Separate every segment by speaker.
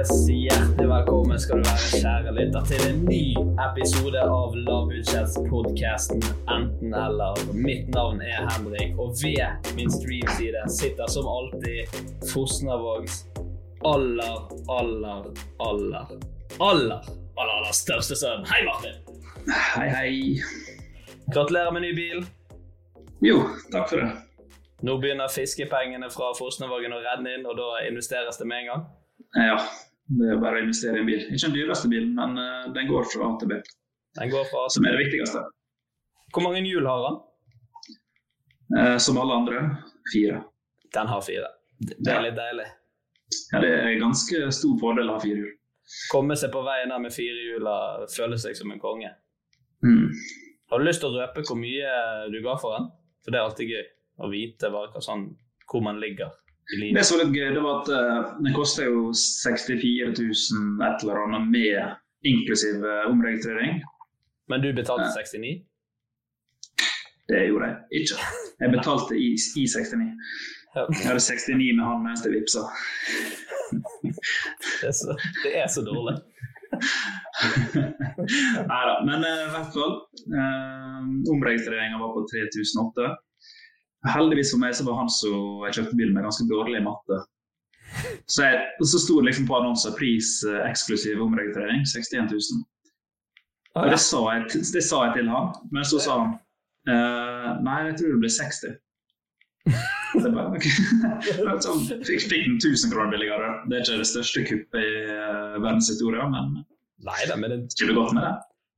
Speaker 1: Hjertelig velkommen skal du være, kjære lytter, til en ny episode av Lavbudsjettspodkasten Enten-eller. Mitt navn er Henrik, og ved min streamside sitter som alltid Fosnavågs aller, aller, aller, aller, aller, aller største sønn. Hei, Martin!
Speaker 2: Hei, hei.
Speaker 1: Gratulerer med ny bil.
Speaker 2: Jo, takk for det.
Speaker 1: Nå begynner fiskepengene fra Fosnavågen å renne inn, og da investeres det med en gang?
Speaker 2: Ja, det er bare å investere i en bil. Ikke den dyreste bilen, men uh, den går fra A til B.
Speaker 1: Den går fra A
Speaker 2: Som er det viktigste.
Speaker 1: Hvor mange hjul har han?
Speaker 2: Eh, som alle andre fire.
Speaker 1: Den har fire. Det er litt deilig.
Speaker 2: Ja, det er ganske stor fordel å ha fire hjul.
Speaker 1: Komme seg på veien der med fire hjul og føle seg som en konge.
Speaker 2: Mm.
Speaker 1: Har du lyst til å røpe hvor mye du ga for den? For det er alltid gøy å vite hva, sånn, hvor man ligger.
Speaker 2: Det som var litt gøy, det var at uh, den koster jo 64 000 et eller annet med inklusiv uh, omregistrering.
Speaker 1: Men du betalte uh, 69?
Speaker 2: Det gjorde jeg ikke. Jeg betalte i, i 69. Jeg hadde 69 med han mens jeg vippsa.
Speaker 1: det, er så, det er så dårlig.
Speaker 2: Nei da, men i hvert fall. Omregistreringa var på 3008. Heldigvis for meg så var han som jeg kjøpte bilen med, ganske dårlig i matte. Så, jeg, så sto det liksom på annonser pris eh, eksklusiv omregistrering 61 000. Og det sa, jeg, det sa jeg til han, men så sa han eh, nei, jeg tror det blir 60. Det bare, okay. så fikk, fikk den 1000 kroner billigere. Det er ikke det største kuppet i uh, verdenshistorien, men
Speaker 1: Neida, men det
Speaker 2: skulle godt med det.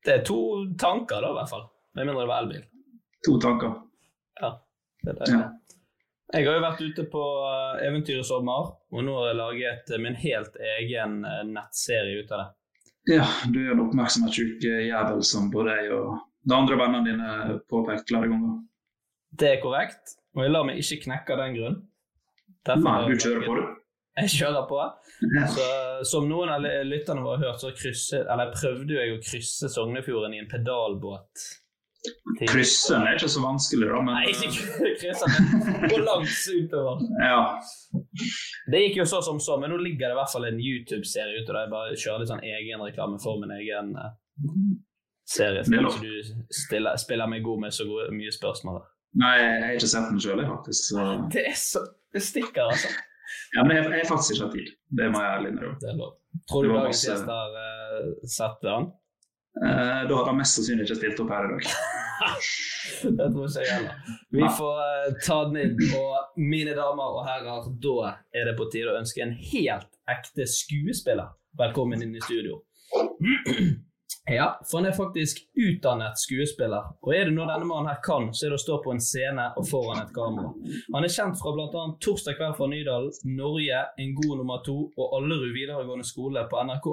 Speaker 1: Det er to tanker, da, i hvert fall. Med mindre det var elbil.
Speaker 2: To tanker.
Speaker 1: Ja. Det er Ja. Jeg har jo vært ute på eh, eventyr i sommer, og nå har jeg laget min helt egen eh, nettserie ut av det.
Speaker 2: Ja, du er en oppmerksomhetssjuk jævel som både jeg og de andre vennene dine påpekte flere ganger.
Speaker 1: Det er korrekt, og jeg lar meg ikke knekke av den grunn.
Speaker 2: Derfor Nei, du kjører på, du.
Speaker 1: Jeg kjører på. Så, som noen av lytterne våre har hørt, så krysset, eller prøvde jeg å krysse Sognefjorden i en pedalbåt
Speaker 2: Kryssen er ikke så vanskelig, da. Men...
Speaker 1: Nei, ikke kryssen, gå langs utover.
Speaker 2: ja.
Speaker 1: Det gikk jo så som så, men nå ligger det i hvert fall en YouTube-serie ute der jeg bare kjører litt sånn egen reklame for min egen uh, serie. Så du stiller, spiller meg god med så gode, mye spørsmål.
Speaker 2: Nei, jeg har ikke sett den sjøl, faktisk. Så...
Speaker 1: Det er så Det stikker, altså.
Speaker 2: Ja, men jeg har faktisk ikke hatt tid. Det må jeg ærlig innrømme.
Speaker 1: Tror du dagens gjest har uh, sett den?
Speaker 2: Uh, da hadde han mest sannsynlig ikke stilt opp her i dag.
Speaker 1: det tror ikke jeg heller. Vi får uh, ta den inn. Og mine damer og herrer, da er det på tide å ønske en helt ekte skuespiller velkommen inn i studio. Ja, for han er faktisk utdannet skuespiller. Og er det noe denne mannen her kan, så er det å stå på en scene og foran et kamera. Han er kjent fra bl.a. 'Torsdag kveld fra Nydalen', 'Norge', 'En god nummer to' og 'Allerud videregående skole' på NRK.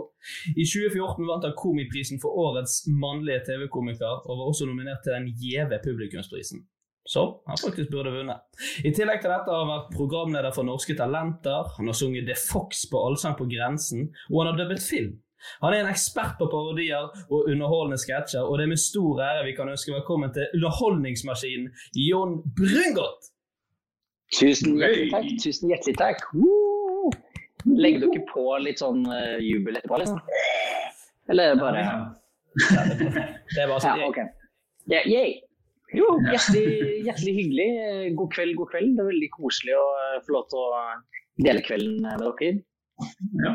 Speaker 1: I 2014 vant han Komiprisen for årets mannlige TV-komiker, og var også nominert til den gjeve publikumsprisen. Så han faktisk burde vunnet. I tillegg til dette har han vært programleder for Norske Talenter, han har sunget The Fox på Allsang på grensen, og han har dubbet film. Han er en ekspert på parodier og underholdende sketsjer, og det er med stor ære vi kan ønske velkommen til underholdningsmaskinen Jon Brungot.
Speaker 3: Tusen hjertelig takk. Tusen hjertelig takk. Woo! Legger dere på litt sånn uh, jubel etterpå, liksom? Eller bare
Speaker 1: Ja, det er bare sånn.
Speaker 3: Ja, okay. Yeah, yeah. Jo, hjertelig, hjertelig hyggelig. God kveld, god kveld. Det er veldig koselig å uh, få lov til å dele kvelden med dere.
Speaker 2: Ja.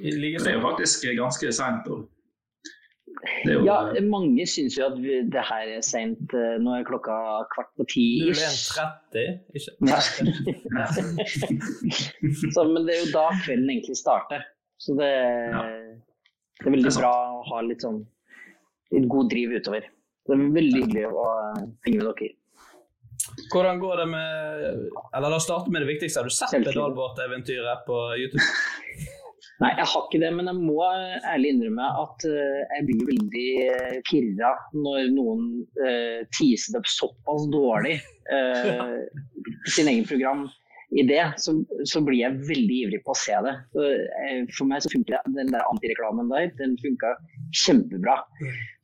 Speaker 1: Like
Speaker 2: Det er jo faktisk ganske seint.
Speaker 3: Ja, mange syns jo at vi, det her er seint. Nå er klokka kvart på ti.
Speaker 1: 01.30, ikke
Speaker 3: Ja. Så, men det er jo da kvelden egentlig starter. Så det,
Speaker 2: Ja.
Speaker 3: det er veldig
Speaker 2: Det er
Speaker 3: bra å ha litt sånn litt god driv utover. Det er veldig hyggelig å henge med dere.
Speaker 1: Hvordan går det med Eller la oss starte med det viktigste. Har du sett pedalbåteventyret på YouTube?
Speaker 3: Nei, jeg har ikke det, men jeg må ærlig innrømme at uh, jeg blir veldig pirra når noen uh, teaser det såpass dårlig uh, sin egen program. I det så, så blir jeg veldig ivrig på å se det. Eh, For meg så funker den der antireklamen der, den funka kjempebra.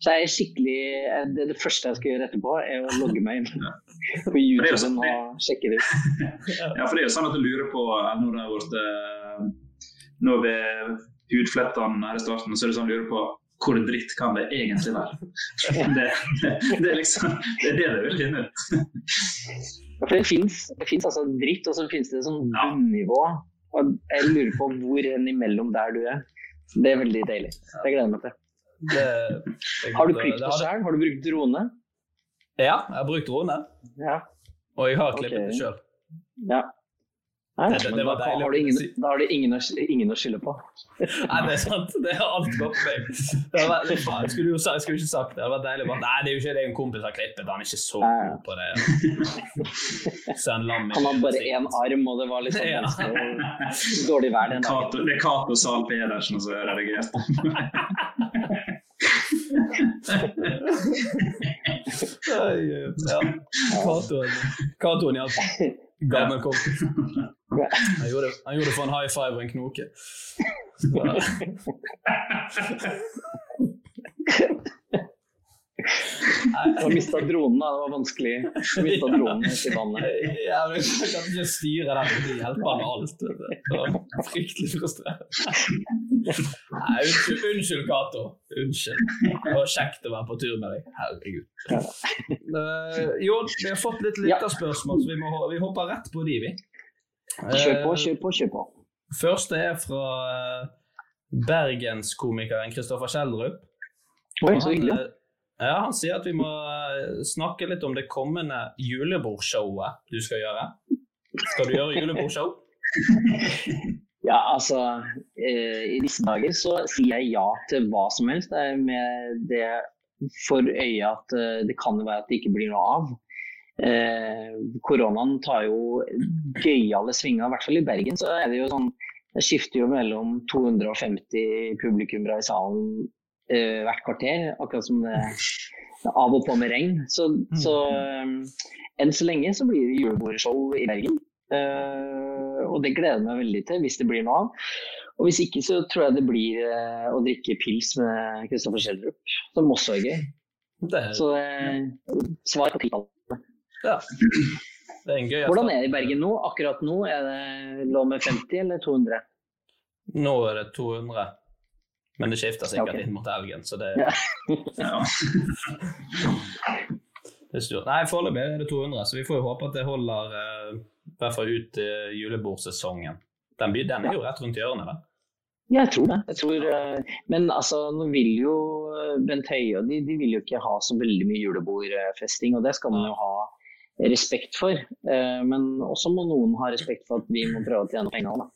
Speaker 3: Så jeg er skikkelig eh, det, det første jeg skal gjøre etterpå, er å logge meg inn på YouTube
Speaker 2: sånn-
Speaker 3: og sjekke det ut.
Speaker 2: Ja, for det er jo sånn at du lurer på eh, når det har vært eh, Nå ved hudflettene her i starten, så er det sånn du lurer på hvor dritt kan det egentlig være? Det, det, det er liksom det er det du vil finne ut.
Speaker 3: For det fins altså dritt, og så fins det sånn bunnivå. Og jeg lurer på hvor enn imellom der du er. Det er veldig deilig. Det gleder jeg meg til. Har du klippet
Speaker 1: det
Speaker 3: sjøl? Har du brukt drone?
Speaker 1: Ja, jeg har brukt drone,
Speaker 3: Ja.
Speaker 1: og jeg har
Speaker 3: klippet
Speaker 1: klippet det sjøl.
Speaker 3: ja. Nei,
Speaker 1: Det- det- det var
Speaker 3: da har du ingen, da har du ingen, ingen å skylde på.
Speaker 1: Nei, det er sant. Det har alt gått meg. Faen, jeg skulle jo jeg skulle ikke sagt det. Det var deilig. Bare, nei, det er jo ikke det en kompis har klippet. Han er ikke så god på det.
Speaker 3: Han har bare én arm, og det var litt sånn
Speaker 1: Ja.
Speaker 3: dårlig vær den dagen.
Speaker 2: Cato- Det er Cato Zahl Pedersen som er
Speaker 1: Ja. Katoen hjalp. Gammel kompis. Han gjorde, han gjorde for en high five og en knoke.
Speaker 3: Du har mista dronen, da. Det var vanskelig. Du mista dronen i vannet.
Speaker 1: Ja, men jeg kan ikke styre den, de hjelper med alt. Det var Fryktelig frustrerende. Nei, unnskyld, unnskyld, Cato. Unnskyld. Det var kjekt å være på tur med deg. Herregud. Uh, jo, vi har fått litt lytterspørsmål, så vi, må, vi hopper rett på de, vi.
Speaker 3: Kjør på,
Speaker 1: Eh,
Speaker 3: kjør på, kjør på.
Speaker 1: Første er fra eh, bergenskomikeren Kristoffer Kjeldrup.
Speaker 3: Oi, så hyggelig.
Speaker 1: Eh, Ja, han sier at vi må eh, snakke litt om det kommende julebordshowet du skal gjøre. Skal du gjøre julebordshow?
Speaker 3: Ja, altså eh, I disse dager så sier jeg ja til hva som helst. Er med det for øye at eh, det kan være at det ikke blir noe av. Eh, koronaen tar jo gøyale svinger, i hvert fall i Bergen. Så er det jo sånn Det skifter jo mellom 250 publikummere i salen eh, hvert kvarter. Akkurat som det det er av og på med regn. Så, så um, enn så lenge så blir det julebordshow i Bergen. Uh, og det gleder jeg meg veldig til, hvis det blir noe av. Og hvis ikke, så tror jeg det blir uh, å drikke pils med Kristoffer Schjelderup, som også er gøy.
Speaker 1: Det, er-
Speaker 3: Så uh, svar på titallet.
Speaker 1: ja. det er en gøy
Speaker 3: Hvordan er det i Bergen nå? Akkurat nå er det lov med 50 eller 200?
Speaker 1: Nå er det 200. Men det skifter sikkert
Speaker 3: okay.
Speaker 1: inn mot elgen, så det,
Speaker 3: Ja.
Speaker 2: Ja.
Speaker 1: det styr. Nei, foreløpig er det 200, så vi får jo håpe at det holder uh, i hvert fall ut uh, julebordsesongen. Den, den er jo rett rundt hjørnet, da.
Speaker 3: Jeg tror det. Jeg tror, uh, men altså, nå vil jo eh, Bent Høie og de, de vil jo ikke ha så veldig mye julebordfesting, og det skal man jo ha respekt for. Eh, Men også må noen ha respekt for at vi må prøve å tjene penger. Da.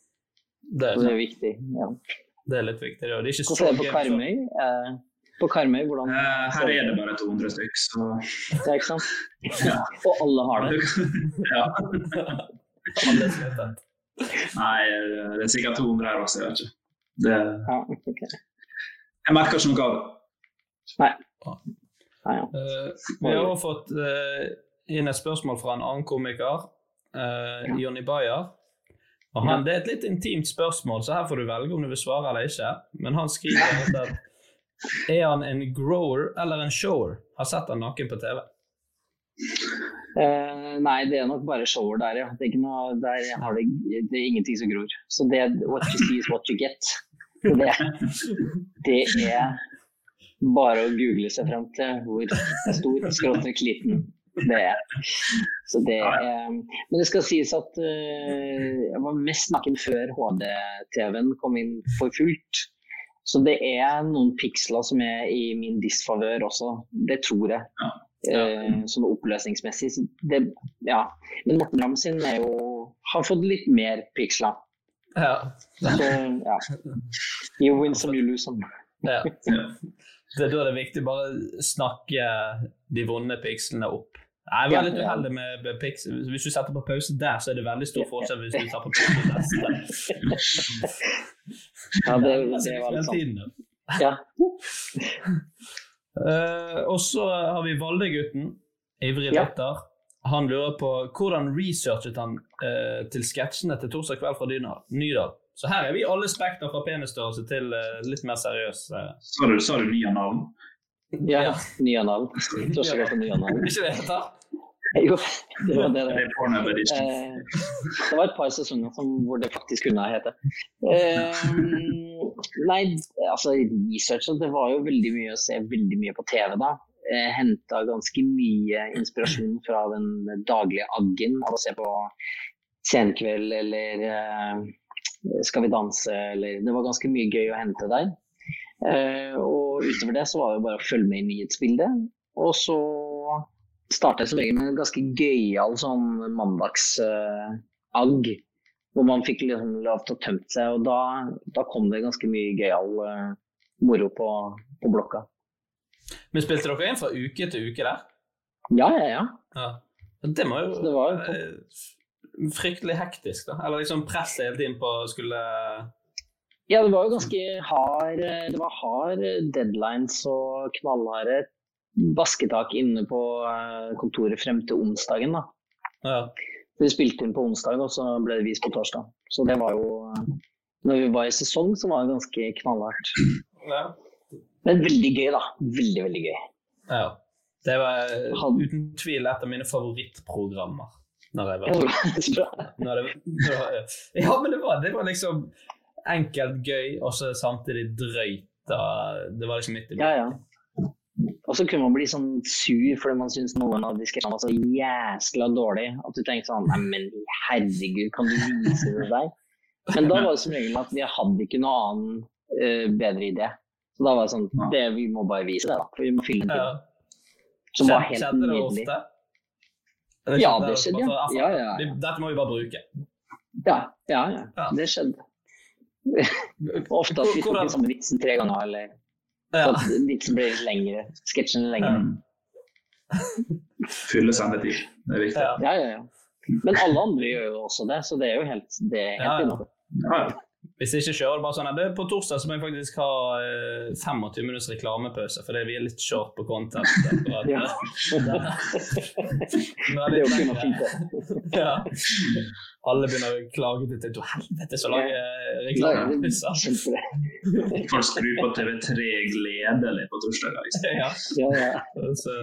Speaker 1: Det
Speaker 3: er, det
Speaker 1: er,
Speaker 3: er viktig. Ja.
Speaker 1: Det er litt viktig. Det er ikke så
Speaker 3: Hvordan er det på Karmøy? Eh, På Karmøy, hvordan
Speaker 2: Eh, her er det bare 200 stykk, så
Speaker 3: Ja, ikke sant?
Speaker 2: Ja.
Speaker 3: Og alle har det.
Speaker 2: ja. Nei, det er sikkert 200 her også, jeg vet ikke. Det,
Speaker 3: Ja, okay.
Speaker 2: jeg merker ikke noe av det.
Speaker 3: Nei. Nei, ja.
Speaker 1: Eh, vi har også fått eh, inn et spørsmål fra en annen komiker, uh, Jonny Bayer. Og han, Det er et litt intimt spørsmål, så her får du velge om du vil svare eller ikke. Men han skriver at er han en grower eller en shower? Har sett han naken på TV.
Speaker 3: Uh, nei, det er nok bare shower der, ja. Det er, ikke noe, der har det, det er ingenting som gror. Så det what you see is what you get. Det, det er bare å google seg frem til hvor stor skråstrek liten det er. Så det er Men det skal sies at eh, jeg var mest naken før HD-TV-en kom inn for fullt. Så det er noen piksler som er i min disfavør også. Det tror jeg. Ja. sånn oppløsningsmessig. Så det, ja. Men Morten Ramm sin er jo, har fått litt mer piksler.
Speaker 1: Ja.
Speaker 3: Så ja. You win some, you lose some.
Speaker 1: ja. Det er da det er viktig bare snakke de vonde pikslene opp. Nei, Jeg var litt uheldig med piksel. Hvis du setter på pause der, så er det veldig stor forskjell hvis du tar på pause neste.
Speaker 3: Ja, det, det var litt sånn. Ja.
Speaker 1: uh, og så har vi Valde-gutten, ivrig
Speaker 3: Ja.
Speaker 1: Han lurer på hvordan researchet han uh, til sketsjene til Torsdag kveld fra Dyna- Nydal. Så her er vi alle spekter fra penisstørrelse til uh, litt mer seriøs. Uh.
Speaker 2: Sa du, sa du nye navn?
Speaker 3: Ja, ja. nye navn.
Speaker 1: Ikke det heter?
Speaker 3: Jo, det var det.
Speaker 2: Det
Speaker 3: det. Eh, det var et par sesonger som, hvor det faktisk kunne hete. Eh, nei, altså researchen Det var jo veldig mye å se veldig mye på TV da. Jeg henta ganske mye inspirasjon fra den daglige aggen av å se på Senkveld eller eh, Skal vi danse eller Det var ganske mye gøy å hente der. Eh, og utover det så var det bare å følge med i nyhetsbildet. Og så starta jeg som regel med en ganske gøyal sånn mandagsagg. hvor man fikk liksom lov til å tømt seg. Og da, da kom det ganske mye gøyal eh, moro på, på blokka.
Speaker 1: Men spilte dere inn fra uke til uke der?
Speaker 3: Ja, ja, ja.
Speaker 1: Ja. Det jo
Speaker 3: det var jo
Speaker 1: eh, fryktelig hektisk, da. Eller liksom presset hele tiden på å skulle
Speaker 3: Ja, det var jo ganske hard eh, Det var hard deadlines og knallharde basketak inne på eh, kontoret frem til onsdagen. da.
Speaker 1: Ja.
Speaker 3: Vi spilte inn på onsdag, og så ble det vist på torsdag. Så det var jo eh, Når vi var i sesong, så var det ganske knallhardt.
Speaker 1: ja.
Speaker 3: Men veldig gøy, da. Veldig, veldig gøy.
Speaker 1: ja. Det var eh, uten tvil et av mine favorittprogrammer. Når jeg var
Speaker 3: Ja,
Speaker 1: når det, når det Ja, men det var, det var liksom enkelt gøy, og så samtidig drøyt. Det var liksom midt i
Speaker 3: Ja, ja. Og så kunne man bli sånn sur fordi man syntes noen av de sketsjene var så jæskla dårlig at du tenkte sånn Nei, men herregud, kan du vise det der? Men da var det som regel at vi hadde ikke noe annen uh, bedre idé. Så da var det sånn det, Vi må bare vise det, da. For vi må fylle den
Speaker 1: Ja.
Speaker 3: Som var helt
Speaker 1: Skjedde det
Speaker 3: nydelig.
Speaker 1: Ofte?
Speaker 3: Ja, det skjedde, ja.
Speaker 1: Altså,
Speaker 3: Ja, ja, ja.
Speaker 1: Dette må vi bare bruke.
Speaker 3: Ja, ja, ja.
Speaker 1: Ja.
Speaker 3: Det skjedde. Ofte at vi tok den samme vitsen tre ganger, eller
Speaker 1: Ja.
Speaker 3: at vitsen ble litt lengre. Sketsjen lengre.
Speaker 2: Um, Fylle sendetid. Det er viktig.
Speaker 1: Ja.
Speaker 3: Ja, ja, ja. Men alle andre gjør jo også det, så det er jo helt, det er
Speaker 1: Ja,
Speaker 3: helt
Speaker 1: ja.
Speaker 2: Ja,
Speaker 1: Hvis ikke kjører det bare sånn at det På torsdag så må jeg faktisk ha eh, 25 minutts reklamepause, fordi vi er litt short på content. akkurat.
Speaker 3: Ja. Det er jo ikke noe fint, det.
Speaker 1: Ja. Alle begynner å klage til til helvete så lange reklamepauser.
Speaker 3: Kjempe det.
Speaker 2: Folk skrur på TV3 gledelig på torsdager. Liksom.
Speaker 1: Ja.
Speaker 3: Ja, ja.
Speaker 1: Så,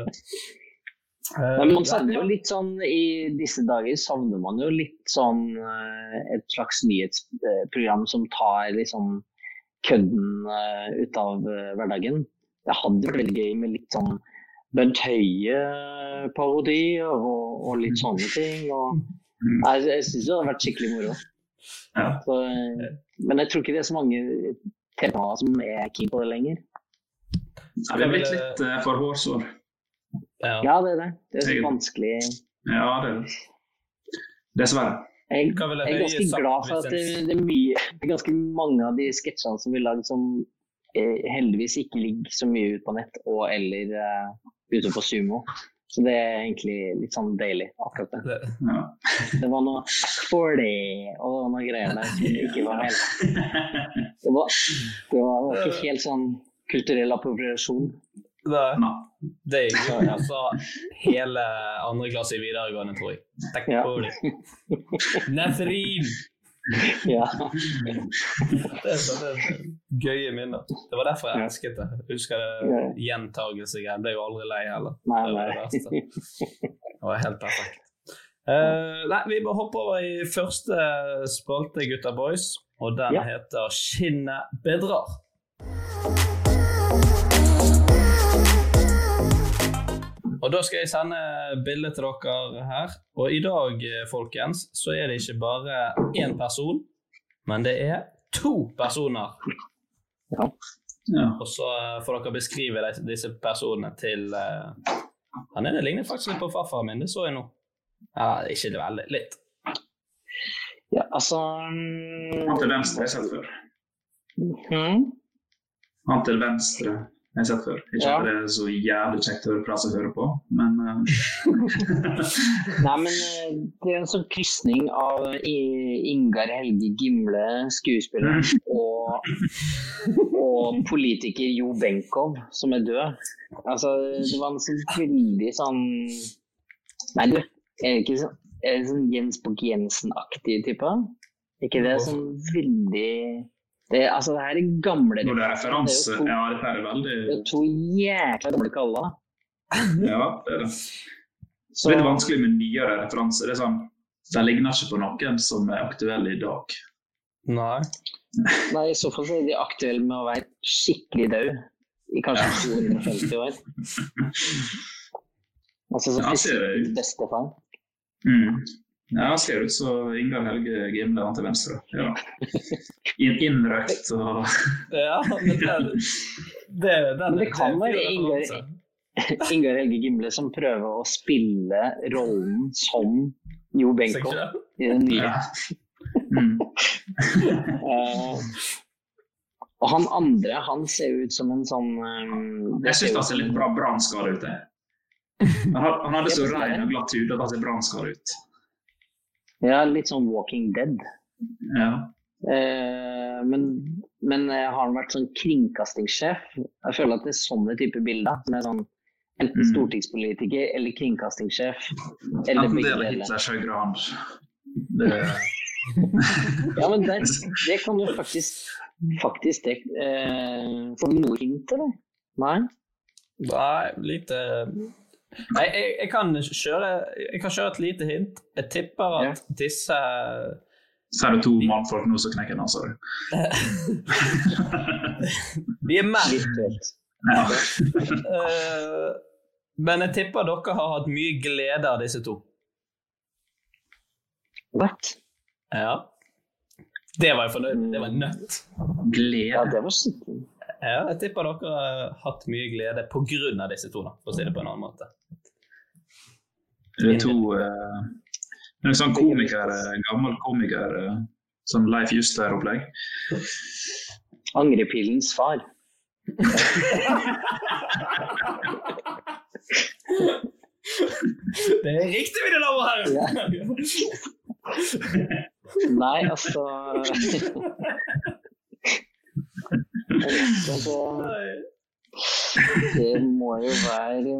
Speaker 3: men man savner jo litt sånn I disse dager savner man jo litt sånn eh, et slags nyhetsprogram som tar liksom kødden eh, ut av eh, hverdagen. Det hadde vært veldig gøy med litt sånn Bent Høie-parodi og, og litt sånne ting. Og, jeg jeg syns det hadde vært skikkelig moro.
Speaker 2: Ja.
Speaker 3: Så, eh, men jeg tror ikke det er så mange TV-kanaler som er keen på det lenger.
Speaker 2: Ja, vi har blitt litt eh, for hårsår.
Speaker 1: Ja.
Speaker 3: Ja, det er det. Det er så vanskelig.
Speaker 2: Ja, det er det. Dessverre.
Speaker 3: Jeg, jeg er ganske glad for at det, det er mye det er ganske mange av de sketsjene som vi lager som eh, heldigvis ikke ligger så mye ute på nett og eller uh, ute på Sumo. Så det er egentlig litt sånn deilig, akkurat det.
Speaker 1: Det,
Speaker 2: Ja.
Speaker 3: Det var noe for det og noe greier der som ikke var helt Det var, det var ikke helt sånn kulturell appropriasjon.
Speaker 1: Det,
Speaker 2: Nei.
Speaker 1: det er jo altså hele andre klasse i videregående, tror jeg. Tenk
Speaker 3: Ja.
Speaker 1: på det. Nesrin!
Speaker 3: Ja.
Speaker 1: Det er sånne gøye minner. Det var derfor jeg elsket det. Jeg husker det
Speaker 3: Ja.
Speaker 1: gjentagelse. Jeg ble jo aldri lei heller.
Speaker 3: Nei,
Speaker 1: Det var det
Speaker 3: nei.
Speaker 1: verste. Det var helt perfekt. Uh, nei, vi må hoppe over i første spalte, gutta boys. Og den
Speaker 3: Ja.
Speaker 1: heter 'Skinnet bedrar'. Og Da skal jeg sende bilde til dere her. Og i dag, eh, folkens, så er det ikke bare én person, men det er to personer.
Speaker 2: Ja.
Speaker 1: Og så eh, får dere beskrive disse personene til uh, Han ene ligner faktisk litt på farfaren min, det så jeg nå. Ja, ikke det veldig. Litt.
Speaker 3: ja, altså mm,
Speaker 2: Han til venstre har jeg sett før. Han til venstre har sett før. Ikke
Speaker 3: Ja.
Speaker 2: at det er så jævlig kjekt å høre på den som hører på, men eh,
Speaker 3: Nei, men eh, det er en sånn krysning av Ingar Helge Gimle, skuespiller, og, og politiker Jo Benkow, som er død. Altså, det var en sånn veldig sånn Nei, du, er det ikke sånn, er det sånn Jens Bukk-Jensen-aktig type? ikke det sånn veldig det, Altså, det her er gamle
Speaker 2: når det er referanse
Speaker 3: Det er to,
Speaker 2: Ja, dette er veldig
Speaker 3: det er to jækla gamle kaller.
Speaker 2: Ja, det er det.
Speaker 3: Så,
Speaker 2: Det er litt vanskelig med nyere referanser. Det er sånn, De ligner ikke på noen som er aktuelle i dag.
Speaker 1: Nei.
Speaker 3: Nei, i så fall så er de aktuelle med å være skikkelig død i kanskje 250 år. Altså så
Speaker 2: Ja,
Speaker 3: bestefar.
Speaker 2: Mm. Ja, Han ser ut som Ingar Helge Gimle han til venstre. Ja. In innrøkt og
Speaker 1: Ja, men det, det, Er,
Speaker 3: Men det kan
Speaker 1: er
Speaker 3: være Ingar. Ingar Helge Gimle som prøver å spille rollen som Jo Benkow
Speaker 1: Sikkert.
Speaker 3: i den nye.
Speaker 2: ja. Mm.
Speaker 3: Og han andre, han ser ut som en sånn um,
Speaker 2: Jeg syns
Speaker 3: ut
Speaker 2: han ser litt bra brannskada ut. jeg. Han hadde så rein og glatt hud at han ser brannskada ut.
Speaker 3: Ja, litt sånn Walking Dead.
Speaker 2: Ja.
Speaker 3: Eh, men, men jeg har han vært sånn kringkastingssjef? Jeg føler at det er sånne typer bilder. Som er sånn enten
Speaker 2: Mm.
Speaker 3: stortingspolitiker eller kringkastingssjef. Eller
Speaker 2: det
Speaker 3: begge deler.
Speaker 2: Hitlers hand. Det,
Speaker 3: Ja, men det, det kan du faktisk Faktisk det eh, Får du noe hint, eller? Nei?
Speaker 1: Nei, lite Nei, jeg, jeg, kan kjøre, jeg kan kjøre et lite hint. Jeg tipper at disse
Speaker 2: så er det to mannfolk nå som knekker nesa di.
Speaker 1: Vi er menn.
Speaker 3: Virtuelt.
Speaker 2: Ja.
Speaker 1: Eh, men jeg tipper dere har hatt mye glede av disse to.
Speaker 3: What?
Speaker 1: Ja. Det var jeg fornøyd med. Det var nødt.
Speaker 3: Ja,
Speaker 2: Glede.
Speaker 3: det var skikkelig.
Speaker 1: Ja, jeg tipper dere har hatt mye glede på grunn av disse to, da, for å si det på en annen måte.
Speaker 2: Det er to uh, det er sånn komiker, eh, gammel komiker, eh, sånn Leif Juster-opplegg.
Speaker 3: Angrepillens far.
Speaker 1: Det er riktig, mine damer og herrer!
Speaker 3: Nei, altså altså, Det må jo være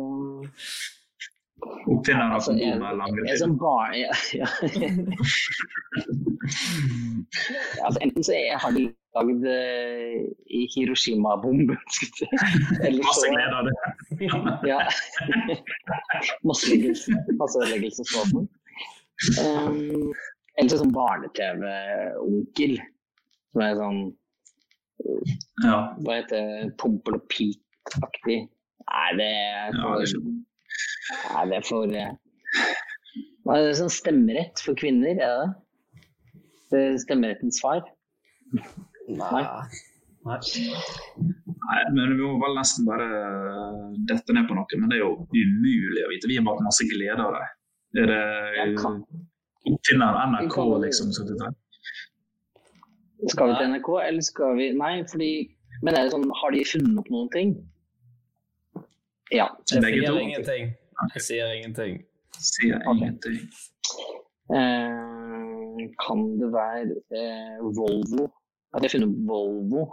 Speaker 2: Opp til den
Speaker 3: altså, en, en
Speaker 2: langere.
Speaker 3: sånn. Ja, ja. altså, enten så jeg har de lagd uh, i Hiroshima-bomben, eller så Masse
Speaker 2: glede av det.
Speaker 3: Ja. Masseødeleggelse- Masseødeleggelsesvåpen. Um, eller så sånn barne-TV-onkel. Som er sånn
Speaker 2: Ja.
Speaker 3: Hva heter det? Pompel og Pete-aktig. Nei, det er
Speaker 2: Ja,
Speaker 3: for
Speaker 2: det skjønner
Speaker 3: Nei, det er for eh, Hva er det sånn stemmerett for kvinner, er det? det? er Stemmerettens far? Nei.
Speaker 1: Nei.
Speaker 2: Nei, men Vi må vel nesten bare dette ned på noe, men det er jo umulig å vite. Vi har bare masse glede av det. Er det oppfinneren NRK, liksom? Så det
Speaker 3: Skal vi til NRK, eller skal vi Nei, fordi Men er det sånn, har de funnet opp noen ting? Ja.
Speaker 1: Jeg sier ingenting. Jeg sier ingenting.
Speaker 2: Sier ingenting.
Speaker 3: Eh, kan det være eh, Volvo? At jeg har funnet opp Volvo?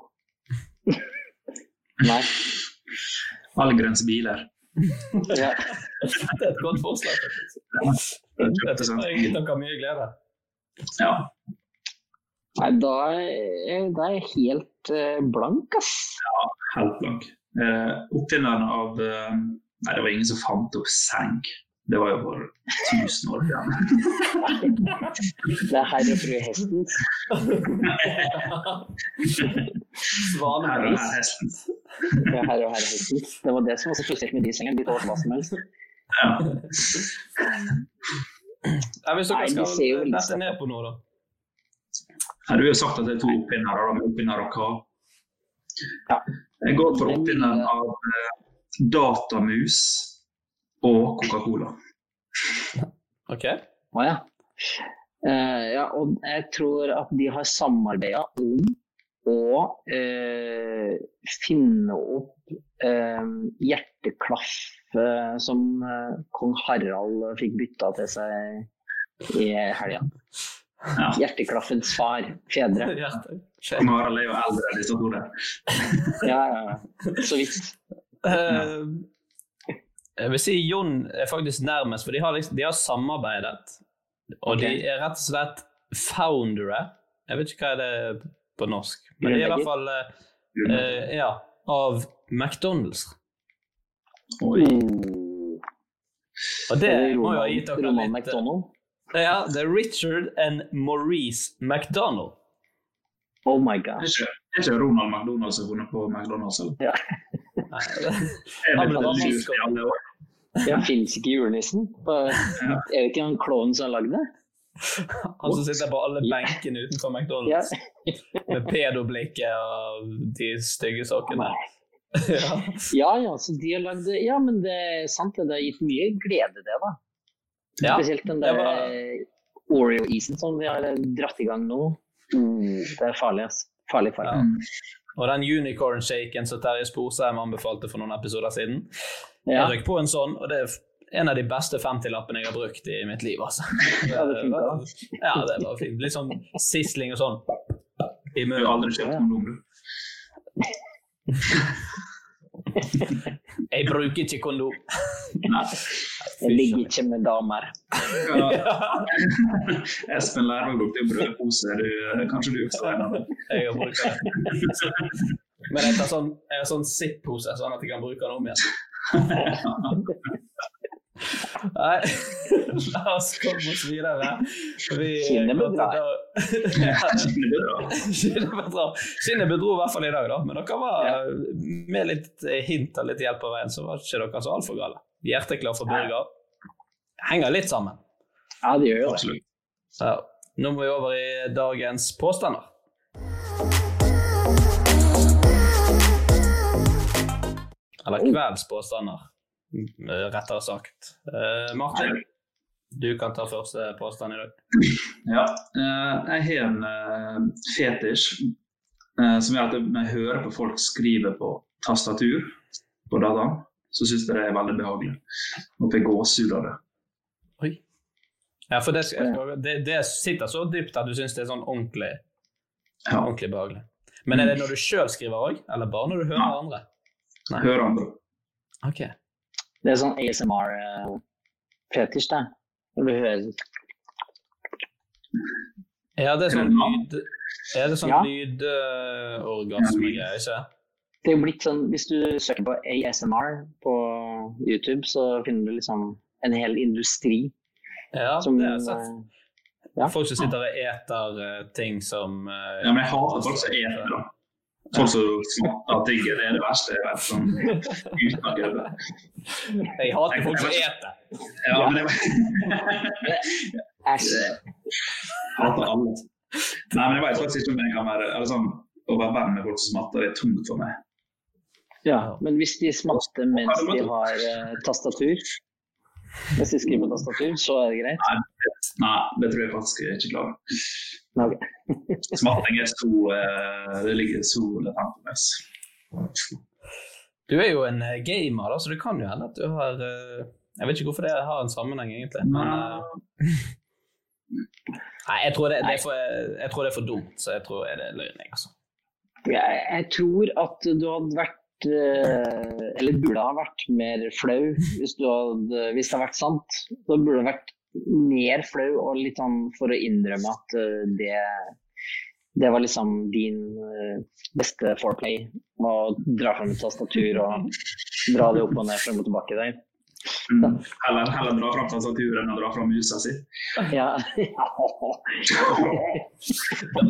Speaker 3: Nei.
Speaker 2: Allgrønns biler.
Speaker 3: Ja.
Speaker 1: Det er et godt forslag. faktisk. Dette gir dere mye glede.
Speaker 2: Ja.
Speaker 3: Nei, da er da er jeg helt eh, blank, ass.
Speaker 2: Helt blank. Eh, oppfinneren av eh, Nei, det var ingen som fant opp seng. Det var jo for 1000 år siden.
Speaker 3: Det er herr og fru Hestens.
Speaker 2: Her og
Speaker 1: Svanemus.
Speaker 2: her hesten.
Speaker 3: Det er herr og herr Hestens. Det var det som var så spesielt med de sengene. De tålte hva som helst.
Speaker 2: Ja.
Speaker 1: Nei, hvis dere skal dette ned på noe, da.
Speaker 2: Her, du har sagt at det er to oppfinnere, da, men oppfinner av hva?
Speaker 3: Ja.
Speaker 2: Jeg går for oppfinneren av eh, datamus og Coca-Cola.
Speaker 1: Ok?
Speaker 3: Å ja. Uh, ja. Og jeg tror at de har samarbeida om å uh, finne opp uh, hjerteklaff som kong Harald fikk bytta til seg i helga.
Speaker 2: Ja.
Speaker 3: Hjerteklaffens far. Fedre.
Speaker 2: Nå er er jo eldre disse to der.
Speaker 3: Ja, ja. Så vidt.
Speaker 1: Uh, jeg vil si Jon er faktisk nærmest, for de har, liksom, de har samarbeidet. Og de er rett og slett foundere. Jeg vet ikke hva det er på norsk, men de er i hvert fall uh, eh, ja, av McDonald's.
Speaker 2: Oi.
Speaker 1: Og det må jo ha gitt dere litt
Speaker 3: McDonald.
Speaker 1: Ja, det er Richard and Maurice McDonald.
Speaker 3: Oh my god.
Speaker 2: ikke, er ikke Ronald McDonald som har vunnet på McDonald's? Eller?
Speaker 1: Nei, det- Han
Speaker 2: det alle
Speaker 3: Fins ikke julenissen? Er det ikke han klovnen som har lagd det?
Speaker 1: Han som sitter på alle benkene utenfor
Speaker 3: Ja.
Speaker 1: McDonald's med pedoblikket og de stygge sokkene. ja.
Speaker 3: ja ja, så de har lagd det. Ja, men det er sant, det. Det har gitt mye glede, det, da.
Speaker 1: Ja,
Speaker 3: Spesielt den der
Speaker 1: var-
Speaker 3: eh, Oreo-isen som vi har dratt i gang nå. Mm, det er farlig, ass. Farlig, farlig.
Speaker 1: Og den unicorn-shaken som Terje Sporsheim anbefalte for noen episoder siden.
Speaker 3: Ja.
Speaker 1: Jeg røyk på en sånn, og det er en av de beste 50-lappene jeg har brukt i mitt liv. Altså.
Speaker 3: Ja, det funka.
Speaker 1: Ja, det var fint. Litt sånn sisling og sånn i
Speaker 2: Du har aldri kjøpt kondom, du?
Speaker 1: Jeg bruker ikke kondom.
Speaker 2: Nei.
Speaker 3: Jeg ligger ikke med damer.
Speaker 2: Ja. Espen Lærvåg brukte brødpose. Kanskje du også er en av dem?
Speaker 1: Jeg har brukt det. Men jeg tar sånn, sånn zip-pose, sånn at jeg kan bruke den om igjen. Nei, la oss komme oss videre. Vi
Speaker 3: Skinnet bedrar.
Speaker 1: Ja,
Speaker 2: Det er bra.
Speaker 1: Skinnet bedro i hvert fall i dag, da. Men dere var med litt hint og litt hjelp på veien, så var ikke dere så altfor gale. Hjerteklar for burger. Henger litt sammen.
Speaker 3: Ja, det gjør jo det.
Speaker 1: Ja. Nå må vi over i dagens påstander. Eller kvelds påstander, mm, rettere sagt. Eh, Martin, du kan ta første påstand i dag.
Speaker 2: Ja. eh, jeg har en eh, fetisj eh, som gjør at når jeg hører på folk skrive på tastatur på dataen, så syns jeg det er veldig behagelig. Og får gåsehud av det.
Speaker 1: Oi. Ja, for det, skal- det, det sitter så dypt at du syns det er sånn ordentlig,
Speaker 2: Ja.
Speaker 1: ordentlig behagelig. Men er det når du sjøl skriver òg, eller bare når du hører
Speaker 2: Ja.
Speaker 1: andre? Nei.
Speaker 2: Hører andre.
Speaker 1: Ok.
Speaker 3: Det er sånn ASMR-fetisj, det. Når du hører
Speaker 1: Ja, det er sånn lyd... Er det sånn
Speaker 3: Ja.
Speaker 1: lydorgasmegreier, ikke?
Speaker 3: Det er jo blitt sånn, Hvis du søker på ASMR på YouTube, så finner du liksom en hel industri
Speaker 1: Ja,
Speaker 3: som
Speaker 1: det har jeg sett.
Speaker 3: eh, ja.
Speaker 1: Folk som sitter og eter eh, ting som eh,
Speaker 2: Ja, men jeg hater folk som eter da. Folk som smatter ting. Det er det verste jeg vet. Sånn, uten å kødde.
Speaker 1: Jeg hater folk som eter.
Speaker 2: Ja, men jeg
Speaker 3: Æsj.
Speaker 2: hater alle. Nei, men jeg vet faktisk ikke om jeg kan være eller sånn, Å være venn med folk som smatter, det er tungt for meg.
Speaker 3: Ja, men hvis de smatter mens de har uh, tastatur, hvis de skriver på tastatur, så er det greit?
Speaker 2: Nei, det tror jeg faktisk jeg ikke klarer.
Speaker 3: Ok.
Speaker 2: Smatting er så eh, Det ligger så latent på meg.
Speaker 1: Du er jo en eh, gamer, da, så det kan jo hende at du har eh, Jeg vet ikke hvorfor det har en sammenheng, egentlig. Men, nei, jeg tror det, det er for, jeg tror det er for dumt, så jeg tror det er løgn. jeg, Altså.
Speaker 3: Jeg, jeg tror at du hadde vært Eller burde ha vært mer flau hvis, du hadde, hvis det hadde vært sant. Da burde du vært mer flau og litt sånn for å innrømme at eh, det det var liksom din eh, beste foreplay. Å dra fram et tastatur og dra det opp og ned frem og tilbake der.
Speaker 2: Mm. Heller, heller dra fram tastaturet enn å dra fram musa si.
Speaker 3: Ja.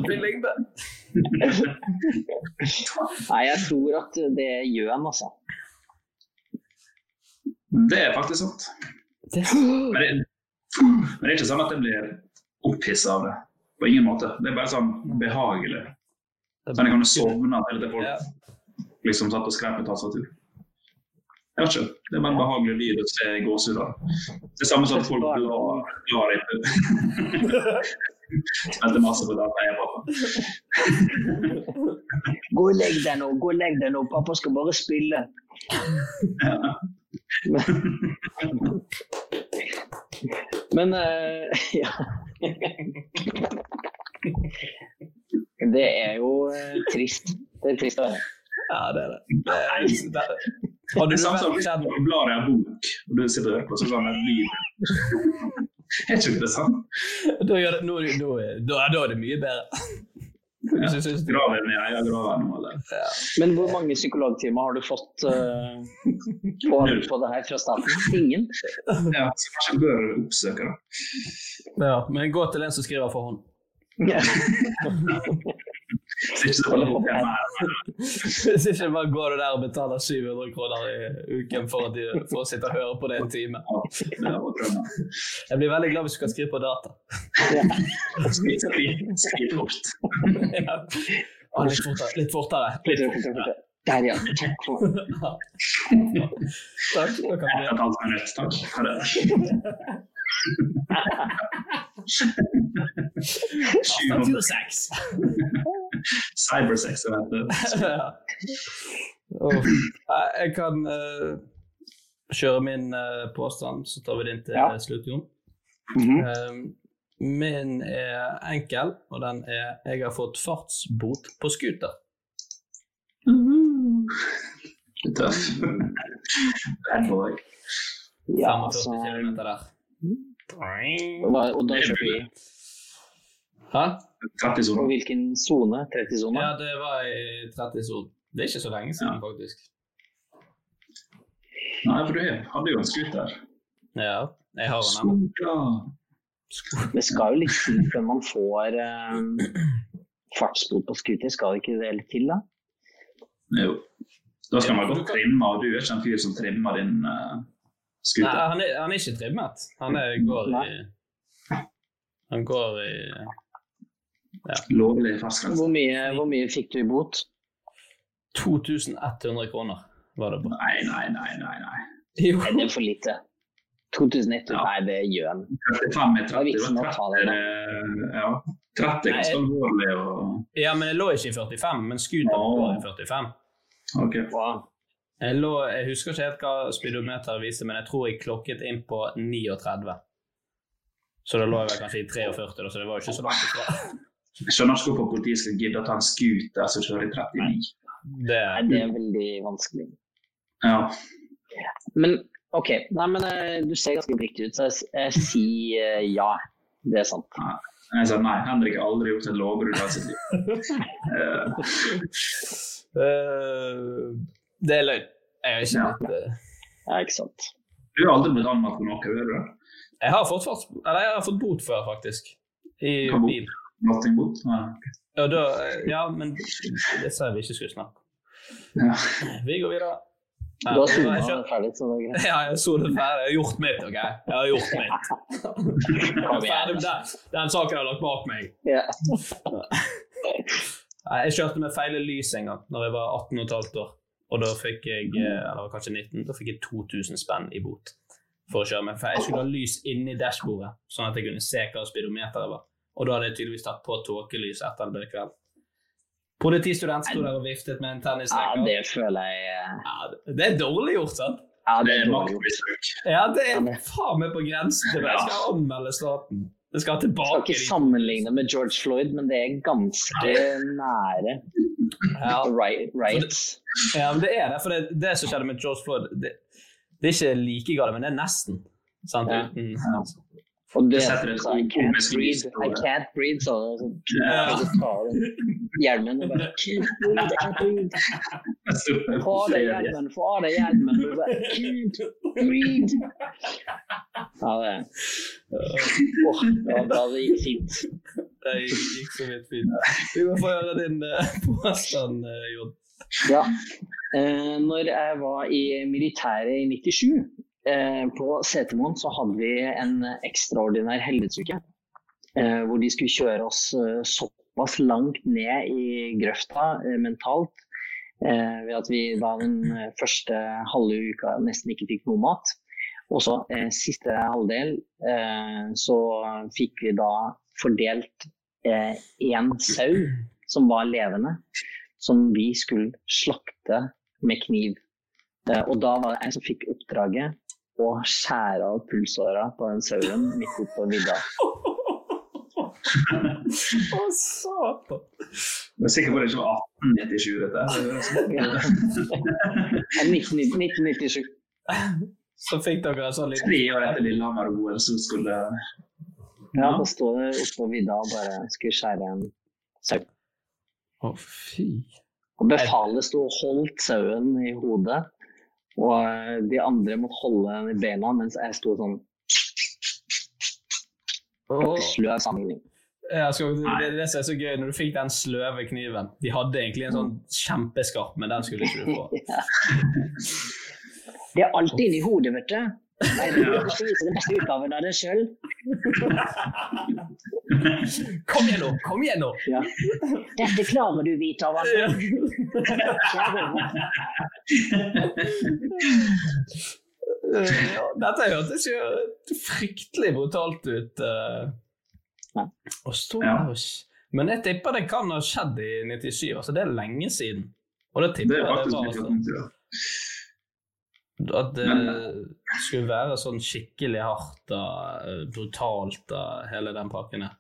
Speaker 1: Blir lengde.
Speaker 3: Nei, jeg tror at det gjør en, altså.
Speaker 2: Det er faktisk sant. Men det, men det er ikke sånn at jeg blir opphissa av det. På ingen måte. Det er bare sånn behagelig. Sånn jeg kan sovne til
Speaker 1: Ja.
Speaker 2: folk liksom satt og skrev på tastatur. Jeg vet ikke. Det er bare en behagelig lyd å se gåsehud av. Det er samme som at folk blar, blar i Spilte masse på data, jeg, pappa.
Speaker 3: Gå og legg deg nå, gå og legg deg nå, pappa skal bare spille. Men uh, ja. Det er jo uh, trist. Det er trist å høre.
Speaker 1: Ja, det er det. det, er, det er.
Speaker 2: Det
Speaker 1: du vært
Speaker 2: hvis du blar i en bok, og du sitter og hører på, så kan det bli Er ikke det sant?
Speaker 1: da, gjør det, nå, nå, da, da er det mye bedre. Hvis du synes det.
Speaker 2: Graven i egen grav eller?
Speaker 3: Men hvor mange psykologtimer har du fått uh, på, på det her fra staten? Ingen?
Speaker 2: Ja, så kanskje bør bør oppsøke det.
Speaker 1: Ja, men gå til en som skriver for hånd.
Speaker 2: Så ikke så.
Speaker 1: Hvis ikke bare går du der og betaler 700 kroner i uken for, de, for å sitte og høre på det en time.
Speaker 2: Det.
Speaker 1: Jeg blir veldig glad hvis du kan skrive på data.
Speaker 2: Skriv, skriv, skriv fort.
Speaker 1: Ja. Ah, litt fortere. Litt fortere. Litt fortere.
Speaker 3: Der, ja. Takk for meg.
Speaker 1: Takk. Da kan vi
Speaker 2: takk. Ha det.
Speaker 1: Tastatursex.
Speaker 2: Cybersex, jeg det.
Speaker 1: Jeg kan uh, kjøre min uh, påstand, så tar vi den til
Speaker 3: Ja.
Speaker 1: slutt, Jon.
Speaker 3: Mhm.
Speaker 1: Eh, min er enkel, og den er 'Jeg har fått fartsbot på scooter'.
Speaker 2: Tøff. Bad boy.
Speaker 3: Ja,
Speaker 1: 45
Speaker 3: altså
Speaker 1: km der.
Speaker 3: Hva- Og da kjørte vi
Speaker 1: Hæ?
Speaker 2: 30
Speaker 3: på
Speaker 2: soner.
Speaker 3: hvilken sone? 30-sone?
Speaker 1: Ja, det var i 30-sonen. Det er ikke så lenge siden, faktisk.
Speaker 2: Nei, for du hadde jo en scooter.
Speaker 1: Ja, jeg har den ennå.
Speaker 3: Det skal jo litt til før man får eh, fartsbot på scooter. Skal det ikke det litt til, da?
Speaker 2: Jo. Da skal man godt trimme, og du er ikke en fyr som trimmer din uh,
Speaker 1: Nei, han er, han er ikke trimmet. Han er, går i Han går i
Speaker 2: Lovlig fartsgrense.
Speaker 3: Hvor hvor mye fikk du i bot?
Speaker 1: 2100 kroner, var det på.
Speaker 2: Nei, nei, nei, nei. nei.
Speaker 1: Jo.
Speaker 3: Nei, det er for lite. 2001?
Speaker 2: Ja.
Speaker 3: Nei, det gjør han.
Speaker 2: 35 er 30.
Speaker 3: Det var vitsen å ta det,
Speaker 2: er- Ja. 30 er ganske alvorlig og
Speaker 1: Ja, men jeg lå ikke i 45, men scooteren var i 45.
Speaker 2: OK.
Speaker 3: Wow.
Speaker 1: Jeg, lå, jeg husker ikke helt hva speedometeret viste, men jeg tror jeg klokket inn på 39. Så da lå jeg vel kanskje i 43, så det var jo ikke så langt ifra.
Speaker 2: Jeg skjønner ikke hvorfor politiet skal gidde å ta en scooter som kjører i 39.
Speaker 1: Det,
Speaker 3: er, det er veldig vanskelig.
Speaker 2: Ja.
Speaker 3: Men OK. Nei, men eh, du ser ganske riktig ut, så jeg, jeg sier eh, ja. Det er sant.
Speaker 2: Jeg sa nei, Henrik har aldri gjort et lovbrudd i sitt liv. Eh,
Speaker 1: det er løgn. Jeg har ikke
Speaker 2: Ja.
Speaker 1: blitt eh,
Speaker 3: Ja, ikke sant.
Speaker 2: du har aldri blitt anmeldt for noe, gjør du det?
Speaker 1: Jeg har fått, fast, eller jeg har fått bot før, faktisk. I bil.
Speaker 2: Nottingbot? Nei.
Speaker 1: Ja, da, ja, men det sa vi ikke skulle snakke om.
Speaker 2: Ja.
Speaker 1: Vi går videre.
Speaker 3: Du har
Speaker 1: jeg
Speaker 3: sona ferdig, så det er greit.
Speaker 1: Ja, jeg har det ferdig. Jeg har gjort mitt, OK? Jeg har gjort mitt. Jeg er ferdig med den, den saken jeg har lagt bak meg.
Speaker 3: Ja.
Speaker 1: Jeg kjørte med feil lys en gang når jeg var 18 15 år. Og da fikk jeg, eh, eller kanskje 19, da fikk jeg 2000 spenn i bot for å kjøre med feil. Jeg skulle ha lys inni dashbordet, sånn at jeg kunne se hva speedometeret var. Og da hadde jeg tydeligvis tatt på tåkelys etter det ble kveld. Politistudent sto der og viftet med en
Speaker 3: Ja, det føler jeg eh,
Speaker 1: Ja, det- det er dårlig gjort, sant?
Speaker 3: Ja,
Speaker 2: Det
Speaker 3: det
Speaker 2: er maktmisbruk.
Speaker 1: Ja, det er faen meg på grensen til hva Jeg skal anmelde staten. Det skal tilbake.
Speaker 3: Jeg skal ikke sammenligne med George Floyd, men det er ganske nære
Speaker 1: Ja.
Speaker 3: right, riots.
Speaker 1: Ja, men det er det. For det, det som skjedde med George Floyd, det, det er ikke like galt, men det er nesten. Sant?
Speaker 3: Ja.
Speaker 1: Uten,
Speaker 3: Og det
Speaker 2: setter et
Speaker 3: I can't breathe, I can't breathe, så hjelmen og bare. Få av deg hjelmen, få av deg hjelmen. Du bare, Can't breathe. Ja, det oh, det var bra det gikk fint.
Speaker 1: Det gikk så vidt fint. Vi må få høre din uh, påstand, uh, Jon.
Speaker 3: Ja. Eh, når jeg var i militæret i 97, eh, på Setermoen, så hadde vi en ekstraordinær helvetsuke. Eh, hvor de skulle kjøre oss eh, såpass langt ned i grøfta eh, mentalt. Eh, ved at vi da den eh, første halve uka nesten ikke fikk noe mat. Og så eh, siste halvdel eh, så fikk vi da fordelt én sau som var levende som vi skulle slakte med kniv. Eh, Og da var det jeg som fikk oppdraget å skjære av pulsåra på den sauen midt ute på vidda.
Speaker 1: Å, satan!
Speaker 2: Jeg er sikker på det ikke var 1897, dette.
Speaker 3: Eh, 19, 1997.
Speaker 1: Så fikk dere en sånn liten
Speaker 2: Tre år etter Lillehammer-OL så skulle
Speaker 3: Ja, da sto det oppå vidda og bare skulle skjære en sau.
Speaker 1: Å, fy.
Speaker 3: Og befalet sto og holdt sauen i hodet, og eh, de andre måtte holde den i bena mens jeg sto sånn
Speaker 1: Åh.
Speaker 3: sløv sammenligning.
Speaker 1: Ja, skal, det det er det som er så gøy, når du fikk den sløve kniven De hadde egentlig en sånn kjempeskarp, men den skulle ikke du få.
Speaker 3: Det er alltid inni hodet, vet du. Nei, du skal vise den beste utgaven av deg sjøl.
Speaker 1: Kom igjen nå! Kom igjen nå!
Speaker 3: Ja. Dette klarer du, Vita.
Speaker 1: Ja. Ja, Dette hørtes jo fryktelig brutalt ut. eh.
Speaker 3: Ja.
Speaker 1: Å stå der og Men jeg tipper det kan ha skjedd i 97, altså det er lenge siden. Og det
Speaker 2: Det
Speaker 1: tipper
Speaker 2: er
Speaker 1: jeg det
Speaker 2: faktisk
Speaker 1: var altså. At det
Speaker 2: Men-
Speaker 1: skulle være sånn skikkelig hardt og brutalt og hele den pakken her.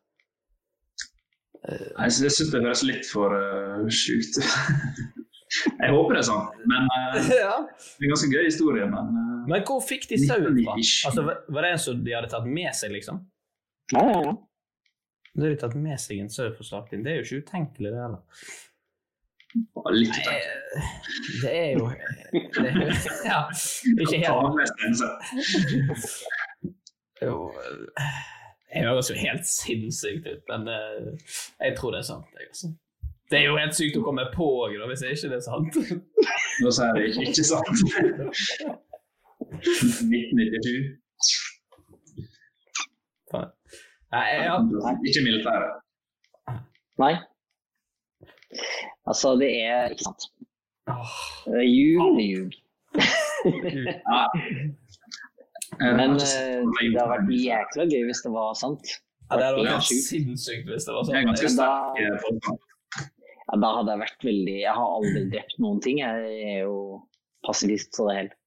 Speaker 2: Jeg syns det høres litt for uh, sjukt ut. Jeg håper det er sant, men uh,
Speaker 1: ja.
Speaker 2: det er en ganske gøy historie. Men uh,
Speaker 1: Men hvor fikk de sauen fra? Altså, var- det en som de hadde tatt med seg, liksom?
Speaker 3: Ja, ja, ja.
Speaker 1: Da har de tatt med seg en sau for slakting. Det er jo ikke utenkelig, det heller.
Speaker 2: Litt
Speaker 1: Nei. Det er jo det er, Ja, ikke helt jo, Det høres jo helt sinnssykt ut, men eh, jeg tror det er sant. Jeg, altså. Det er jo helt sykt å komme på òg, hvis det ikke er sant.
Speaker 2: Nå sier jeg ikke, ikke sant. 1997.
Speaker 1: Nei, ja.
Speaker 2: Ikke militæret.
Speaker 3: Nei. Altså, det er ikke sant.
Speaker 1: Åh,
Speaker 3: Det er jul, ljug. Men eh, det hadde vært jækla gøy hvis det var sant.
Speaker 1: Ja, det hadde vært sinnssykt hvis det var
Speaker 2: sant. eh.
Speaker 3: Ja, da hadde jeg vært veldig Jeg har aldri drept noen ting. Jeg er jo pasifist så det er helt.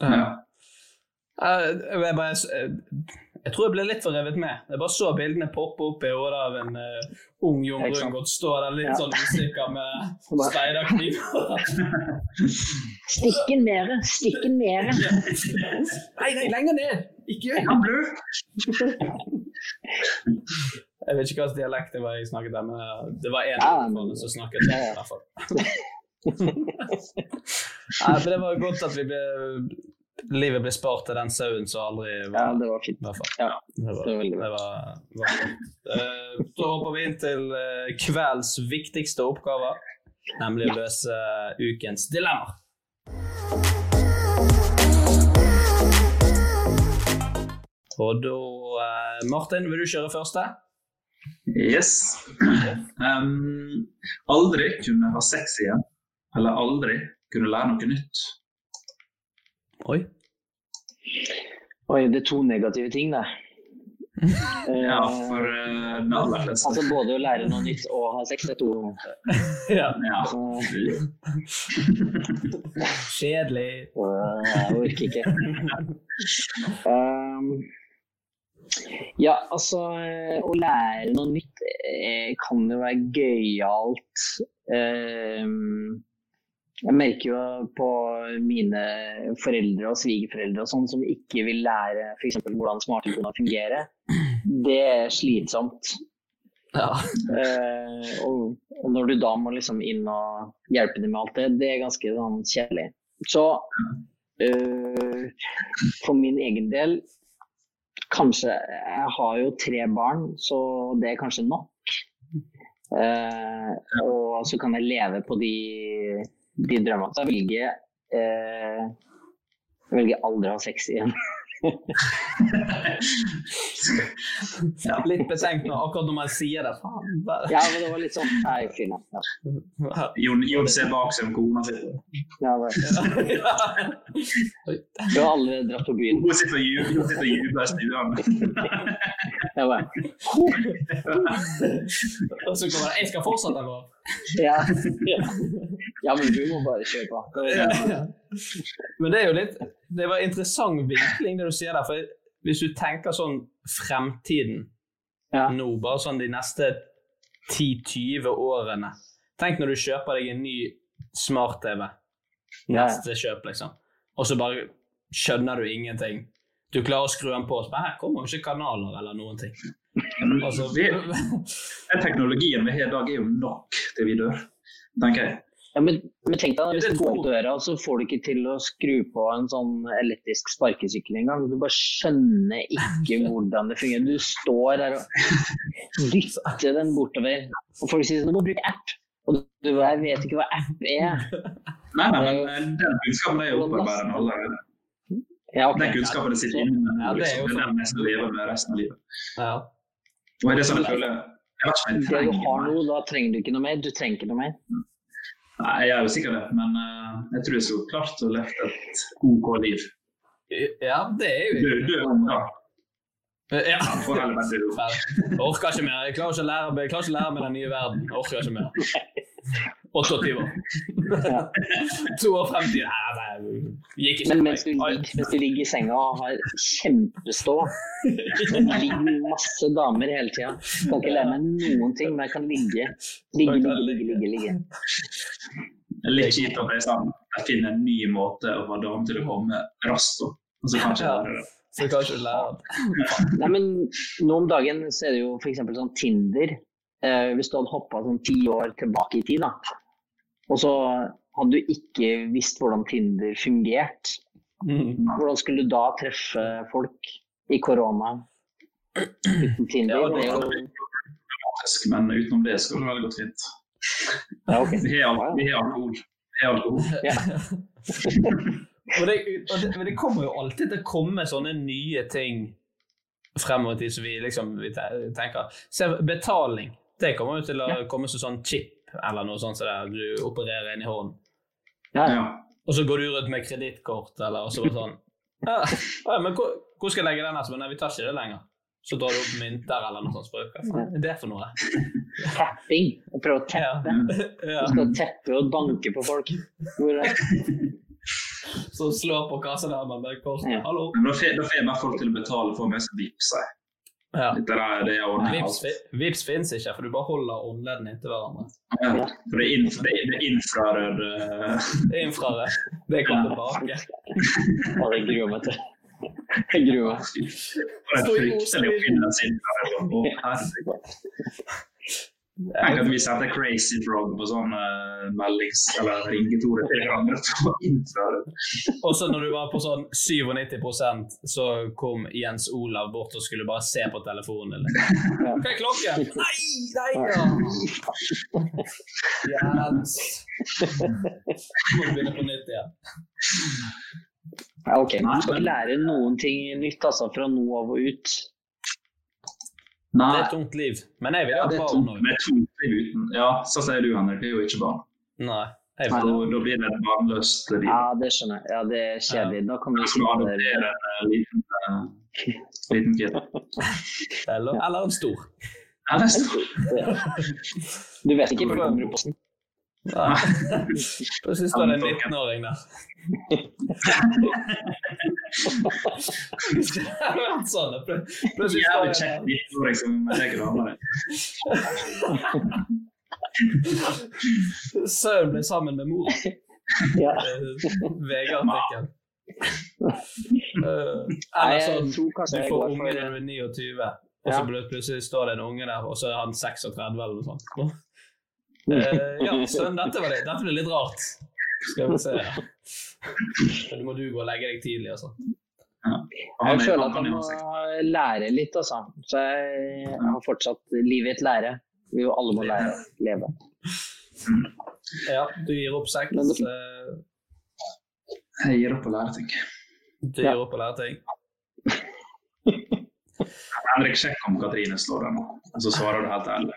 Speaker 2: Ja.
Speaker 1: Jeg, bare, jeg tror jeg ble litt for revet med. Jeg bare så bildene poppe opp i hodet av en uh, ung Jon
Speaker 3: Ikke
Speaker 1: stå der litt
Speaker 3: Ja.
Speaker 1: sånn usikker med speiderkniv.
Speaker 3: stikken mere! Stikk den mere!
Speaker 1: nei, nei, lenger ned! Ikke gjør
Speaker 2: Han blø!
Speaker 1: Jeg vet ikke hva slags dialekt det var jeg snakket der, men det var en
Speaker 3: Ja, men-
Speaker 1: som snakket sånn, i hvert fall. Nei, men det var godt at vi ble, livet ble spart til den sauen som aldri var Ja,
Speaker 3: det var fint.
Speaker 1: i hvert fall.
Speaker 3: Ja,
Speaker 1: Det var,
Speaker 3: det var
Speaker 1: det var, var fint. Uh, Så hopper vi inn til uh, kveldens viktigste oppgaver, nemlig å løse uh, ukens dilemma. Og da, Martin, vil du kjøre første?
Speaker 2: Yes. Um, aldri kunne ha sex igjen. Eller aldri kunne lære noe nytt.
Speaker 1: Oi.
Speaker 3: Oi, det er to negative ting, det. Eh,
Speaker 2: Ja, for uh, den aller fleste.
Speaker 3: Altså både å lære noe nytt og ha sex er to
Speaker 1: Ja.
Speaker 2: Ja.
Speaker 1: Kjedelig.
Speaker 3: Uh, Jeg orker ikke. Um, ja, altså Å lære noe nytt eh, kan jo være gøyalt. Um, jeg merker jo på mine foreldre og svigerforeldre og sånn som ikke vil lære f.eks. hvordan smarttelefoner fungerer. Det er slitsomt.
Speaker 1: Ja.
Speaker 3: Eh, og, og når du da må liksom inn og hjelpe dem med alt det, det er ganske sånn kjedelig. Så eh, for min egen del Kanskje Jeg har jo tre barn, så det er kanskje nok. Eh, og så kan jeg leve på de, de drømmene. Så jeg velger eh, jeg velger aldri å ha sex igjen.
Speaker 1: Litt betenkt nå, akkurat når man sier det. Faen,
Speaker 3: Ja, men det var litt sånn Nei. Ja.
Speaker 2: Jon, Jon ser bak seg om kona sitter.
Speaker 3: Ja, Vi har allerede dratt på byen.
Speaker 2: Hun sitter og jubler, i stuen.
Speaker 3: Ja, bare,
Speaker 1: Og så kommer det 'Jeg skal fortsette', eller?
Speaker 3: ja, ja. ja, men du må bare kjøre på.
Speaker 1: Men det er jo litt Det var interessant vinkling, det du sier der. For hvis du tenker sånn fremtiden
Speaker 3: Ja.
Speaker 1: nå, bare sånn de neste 10-20 årene Tenk når du kjøper deg en ny smart-TV.
Speaker 3: Ja.
Speaker 1: Neste kjøp, liksom. Og så bare skjønner du ingenting. Du klarer å skru den på, og så Her kommer jo ikke kanaler eller noen ting. Altså,
Speaker 2: Vi- Den teknologien vi har i dag, er jo nok til vi dør, tenker jeg.
Speaker 3: Ja, men, men tenk deg hvis du går opp døra, og så får du ikke til å skru på en sånn elektrisk sparkesykkel engang. Du bare skjønner ikke hvordan det fungerer. Du står der og dytter den bortover. Og folk sier sånn, du må bruke app. Og du jeg vet ikke hva app er.
Speaker 2: Nei, nei, men eh, den kunnskapen er jo opparbeidet allerede.
Speaker 3: Ja, okay.
Speaker 2: Den kunnskapen sitter inne med
Speaker 1: Ja, det er
Speaker 2: liksom. Det er den jeg skal leve med resten av livet.
Speaker 1: ja.
Speaker 2: Og er det sånn jeg føler Jeg vet ikke jeg
Speaker 3: Det du har
Speaker 2: noe,
Speaker 3: nå, da trenger du ikke noe mer. Du trenger ikke noe mer.
Speaker 2: Nei, jeg er jo sikkert det, men eh, jeg tror jeg skulle klart å leve et OK liv.
Speaker 1: ja, det er jo
Speaker 2: du, ja, ung, da. Ja. være
Speaker 1: Jeg orker ikke mer. Jeg klarer ikke å lære, jeg å lære meg den nye verden. Orker ikke mer. 28 år. 52 Nei, nei, gikk ikke.
Speaker 3: Men mens du, ligger, mens du ligger i senga og har kjempestå Det ligger masse damer hele tida. Kan ikke lære meg noen ting, men jeg kan ligge. Ligge, ligge, ligge. ligge, ligge.
Speaker 2: liker er kjipt at jeg, sånn, jeg finner en ny måte å få dame til å komme raskt opp. Og så kan jeg ikke
Speaker 1: Ja.
Speaker 2: lære det.
Speaker 1: Så jeg kan ikke lære det.
Speaker 3: Nei, men nå om dagen så er det jo f.eks. sånn Tinder. Eh, hvis du hadde hoppa sånn ti år tilbake i tid, da, og så hadde du ikke visst hvordan Tinder fungerte,
Speaker 1: Mm.
Speaker 3: hvordan skulle du da treffe folk i korona uten Tinder?
Speaker 1: Ja,
Speaker 3: det er jo
Speaker 2: Dramatisk, Men utenom det skal det vel gått fint.
Speaker 3: ja, okay.
Speaker 2: Vi har, alkohol. Vi har alkohol.
Speaker 3: Ja.
Speaker 1: Og det, og det, men det kommer jo alltid til å komme sånne nye ting fremover i tid som vi liksom vi tenker. Se, betaling. Det kommer jo til å komme som sånn chip eller noe sånt som der du opererer inn i hånden.
Speaker 3: Ja, ja.
Speaker 1: Og så går du rundt med kredittkort eller og så bare sånn ja, men hvor, hvor skal jeg legge den her? Men nei, vi tar ikke det lenger. Så drar du opp mynter eller noe sånt. Så Hva er det for noe?
Speaker 3: Tapping. Å prøve å teppe.
Speaker 1: Ja.
Speaker 3: Du skal teppe og banke på folk. Hvor er
Speaker 1: Så slår på kassadermen med kortet.
Speaker 3: Ja.
Speaker 1: Hallo.
Speaker 2: Men da får jeg bare folk til å betale for meg som vippser.
Speaker 1: Ja.
Speaker 2: Det er.
Speaker 1: Vips, Vips fins ikke, for du bare holder håndleddene inntil hverandre.
Speaker 2: Ja, for det er, inf det er, det infrarød uh...
Speaker 1: Det er infrarød. Det kom tilbake.
Speaker 3: Å, det gruer jeg meg til. Jeg gruer meg.
Speaker 2: For en fryktelig oppfinnelse infrarød. Å, herregud. Tenk at vi setter Crazy Frog på sånn uh, meldings- eller ringetone til hverandre på infrarød.
Speaker 1: Og så når du var på sånn 97% så kom Jens Olav bort og skulle bare se på telefonen. Eller? Hva er klokken? Nei, nei da! Jens. Må du begynne på nytt igjen.
Speaker 3: Ja, ok, Man skal ikke lære noen ting nytt altså, fra nå av og ut.
Speaker 1: Det er et tungt liv. Men jeg vil
Speaker 2: ja,
Speaker 1: ha
Speaker 2: er
Speaker 1: barn
Speaker 2: tungt
Speaker 1: det
Speaker 2: er tungt liv uten. Ja, så sier du, Henrik. Jeg er jo ikke barn.
Speaker 1: Nei.
Speaker 2: Så
Speaker 1: Frode.
Speaker 2: da blir det et barnløst liv.
Speaker 3: Ja, det skjønner jeg. Ja, det er kjedelig. Da kan vi
Speaker 2: til
Speaker 3: å
Speaker 2: adoptere en eh, liten, uh, liten kid.
Speaker 1: Eller, eller en stor.
Speaker 2: Eller en
Speaker 3: stor. Du vet ikke hva som kommer i posten?
Speaker 1: Plutselig står det en 19-åring der. Det hadde vært sånn. Plutselig står det
Speaker 2: kjekk 19-åring som leker damer.
Speaker 1: Sønnen ble sammen med mor.
Speaker 3: Ja.
Speaker 1: VG-artikkel. Uh, eller sånn, du får unge når du er 29, og så plutselig står det en unge der, og så er han 36 eller noe sånt. Uh, ja, så dette, var det. dette ble litt rart. Skal vi se. Men må du gå og legge deg tidlig og Ja.
Speaker 3: Jeg føler at jeg må lære litt, altså. Så jeg har fortsatt livet i et lære. Vi jo alle må lære å leve.
Speaker 1: Ja, du gir opp sex. Eh,
Speaker 2: Jeg gir opp å lære ting.
Speaker 1: Du gir opp å lære ting.
Speaker 2: Henrik, sjekk om Katrine slår deg nå, så svarer du helt ærlig.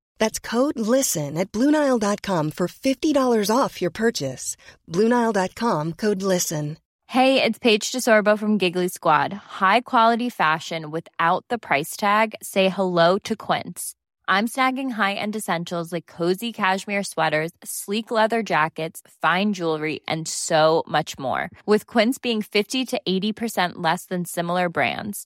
Speaker 4: That's code LISTEN at Bluenile.com for $50 off your purchase. Bluenile.com code LISTEN.
Speaker 5: Hey, it's Paige DeSorbo from Giggly Squad. High quality fashion without the price tag. Say hello to Quince. I'm snagging high-end essentials like cozy cashmere sweaters, sleek leather jackets, fine jewelry, and so much more. With Quince being 50 to 80% less than similar brands.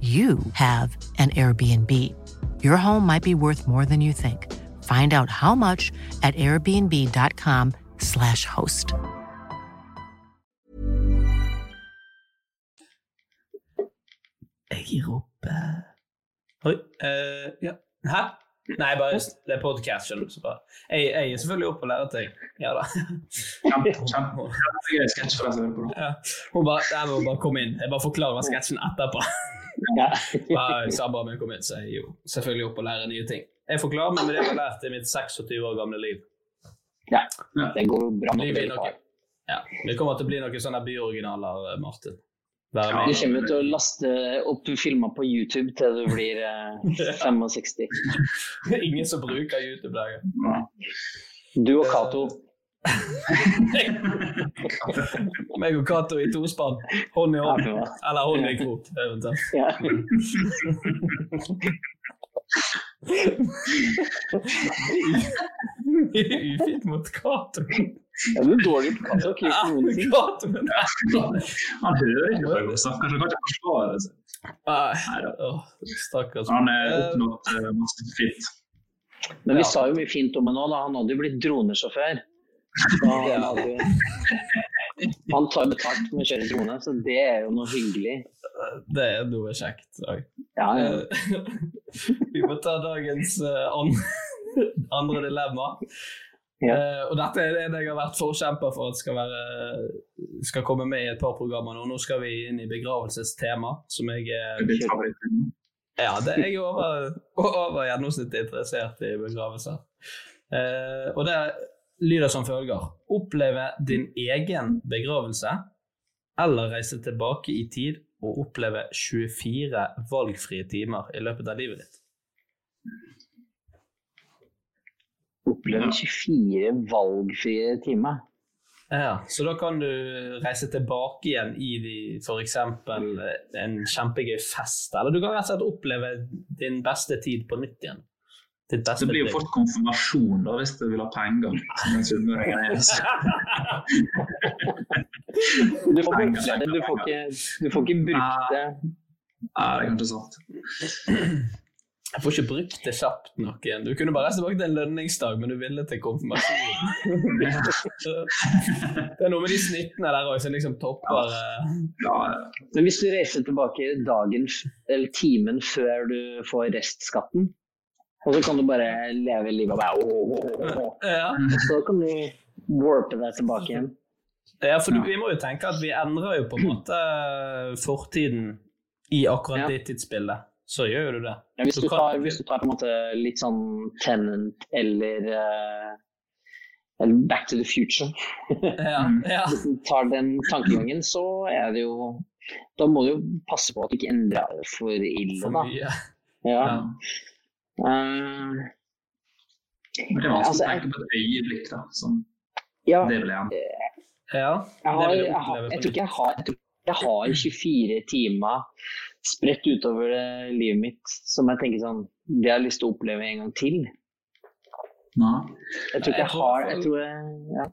Speaker 6: you have an Airbnb. Your home might be worth more than you think. Find out how much at airbnb.com/slash host.
Speaker 1: Jeg gir opp eh. Oi. eh, ja. Hæ? Nei, bare, det er podkast, skjønner du. Så bare. Jeg, jeg er selvfølgelig oppe og lærer ting. Ja da.
Speaker 2: Kjempe- kjempe- Kjempegøy sketsj for deg som hører på.
Speaker 1: Ja. Hun bare Jeg må bare komme inn. Jeg bare forklarer sketsjen etterpå.
Speaker 3: Ja.
Speaker 1: Sabba min kom med inn, så jeg er jo selvfølgelig opp og lærer nye ting. Jeg forklarer meg med det jeg har lært i mitt 26 år gamle liv.
Speaker 3: ja. Det går bra.
Speaker 1: nok.
Speaker 3: Vi,
Speaker 1: noe, ja, vi kommer til å bli noen sånne byoriginaler, Martin. Være
Speaker 3: Du kommer til å laste opp filmer på YouTube til du blir eh, 65.
Speaker 1: Ingen som bruker YouTube lenger.
Speaker 3: Du og Cato.
Speaker 1: Meg og Cato i tospann. Hånd i hånd. Eller hånd i krok, eventuelt.
Speaker 3: Ja.
Speaker 1: Ufint mot Cato.
Speaker 3: Ja, du er dårlig på Cato.
Speaker 2: Han hører ikke på det, så han kanskje kan ikke forsvare seg.
Speaker 1: Stakkars.
Speaker 2: Han er oppnådd eh, masse fint.
Speaker 3: Men vi
Speaker 1: Ja.
Speaker 3: sa jo mye fint om ham nå. da. Han hadde jo blitt dronesjåfør. Han, tar betalt med å kjøre drone, så det er jo noe hyggelig.
Speaker 1: Det er noe kjekt.
Speaker 3: Ja, ja.
Speaker 1: Eh, Vi må ta dagens eh, andre dilemma.
Speaker 3: Ja.
Speaker 1: Eh, og dette er det jeg har vært forkjemper for at skal, være, skal komme med i et par programmer nå. Nå skal vi inn i begravelsestema, som jeg er. Ja, det, jeg er over, over gjennomsnittet interessert i begravelser. Eh, og det lyder som følger. Oppleve din egen begravelse, eller reise tilbake i tid og oppleve 24 valgfrie timer i løpet av livet ditt.
Speaker 3: Oppleve 24 valgfrie timer.
Speaker 1: Ja, Så da kan du reise tilbake igjen i f.eks. en kjempegøy fest, eller du kan rett og slett oppleve din beste tid på nytt igjen. Beste
Speaker 2: Det blir jo fort konfirmasjon da, hvis du vil ha penger. som er.
Speaker 3: Du får, brukt du får, ikke, du får ikke brukt det.
Speaker 2: Ja, det er kanskje sant.
Speaker 1: Jeg får ikke brukt det kjapt nok igjen. Du kunne bare reist tilbake til en lønningsdag, men du ville til konfirmasjon. det er noe med de snittene der òg som liksom topper eh,
Speaker 2: Ja,
Speaker 3: Men hvis du reiser tilbake dagen eller timen før du får restskatten, og så kan du bare leve livet og bare oh, oh, oh,
Speaker 1: ja.
Speaker 3: Så kan du warpe deg tilbake igjen.
Speaker 1: ja, for du, vi må jo tenke at vi endrer jo på en måte fortiden i akkurat
Speaker 3: Ja.
Speaker 1: det tidsbildet. Så gjør jo du det.
Speaker 3: Ja, hvis, du tar, hvis du tar på en måte litt sånn Tenant eller, eh, eller Back to the Future,
Speaker 1: Ja, ja.
Speaker 3: hvis du tar den tankegangen, så er det jo Da må du jo passe på at du ikke endrer for ille, da.
Speaker 1: For mye.
Speaker 3: Ja.
Speaker 1: Ja.
Speaker 3: Eh,
Speaker 2: Men det er vanskelig
Speaker 3: Altså,
Speaker 2: å tenke på et øyeblikk, da. Som
Speaker 3: ja.
Speaker 2: det vil jeg.
Speaker 1: Ja,
Speaker 3: Jeg, har, jeg, har, jeg tror ikke jeg har, jeg tror jeg har 24 timer spredt utover livet mitt som jeg tenker sånn Det har jeg lyst til å oppleve en gang til.
Speaker 2: Nei.
Speaker 3: Jeg tror ikke
Speaker 1: Jeg
Speaker 3: jeg har jeg tror jeg, ja.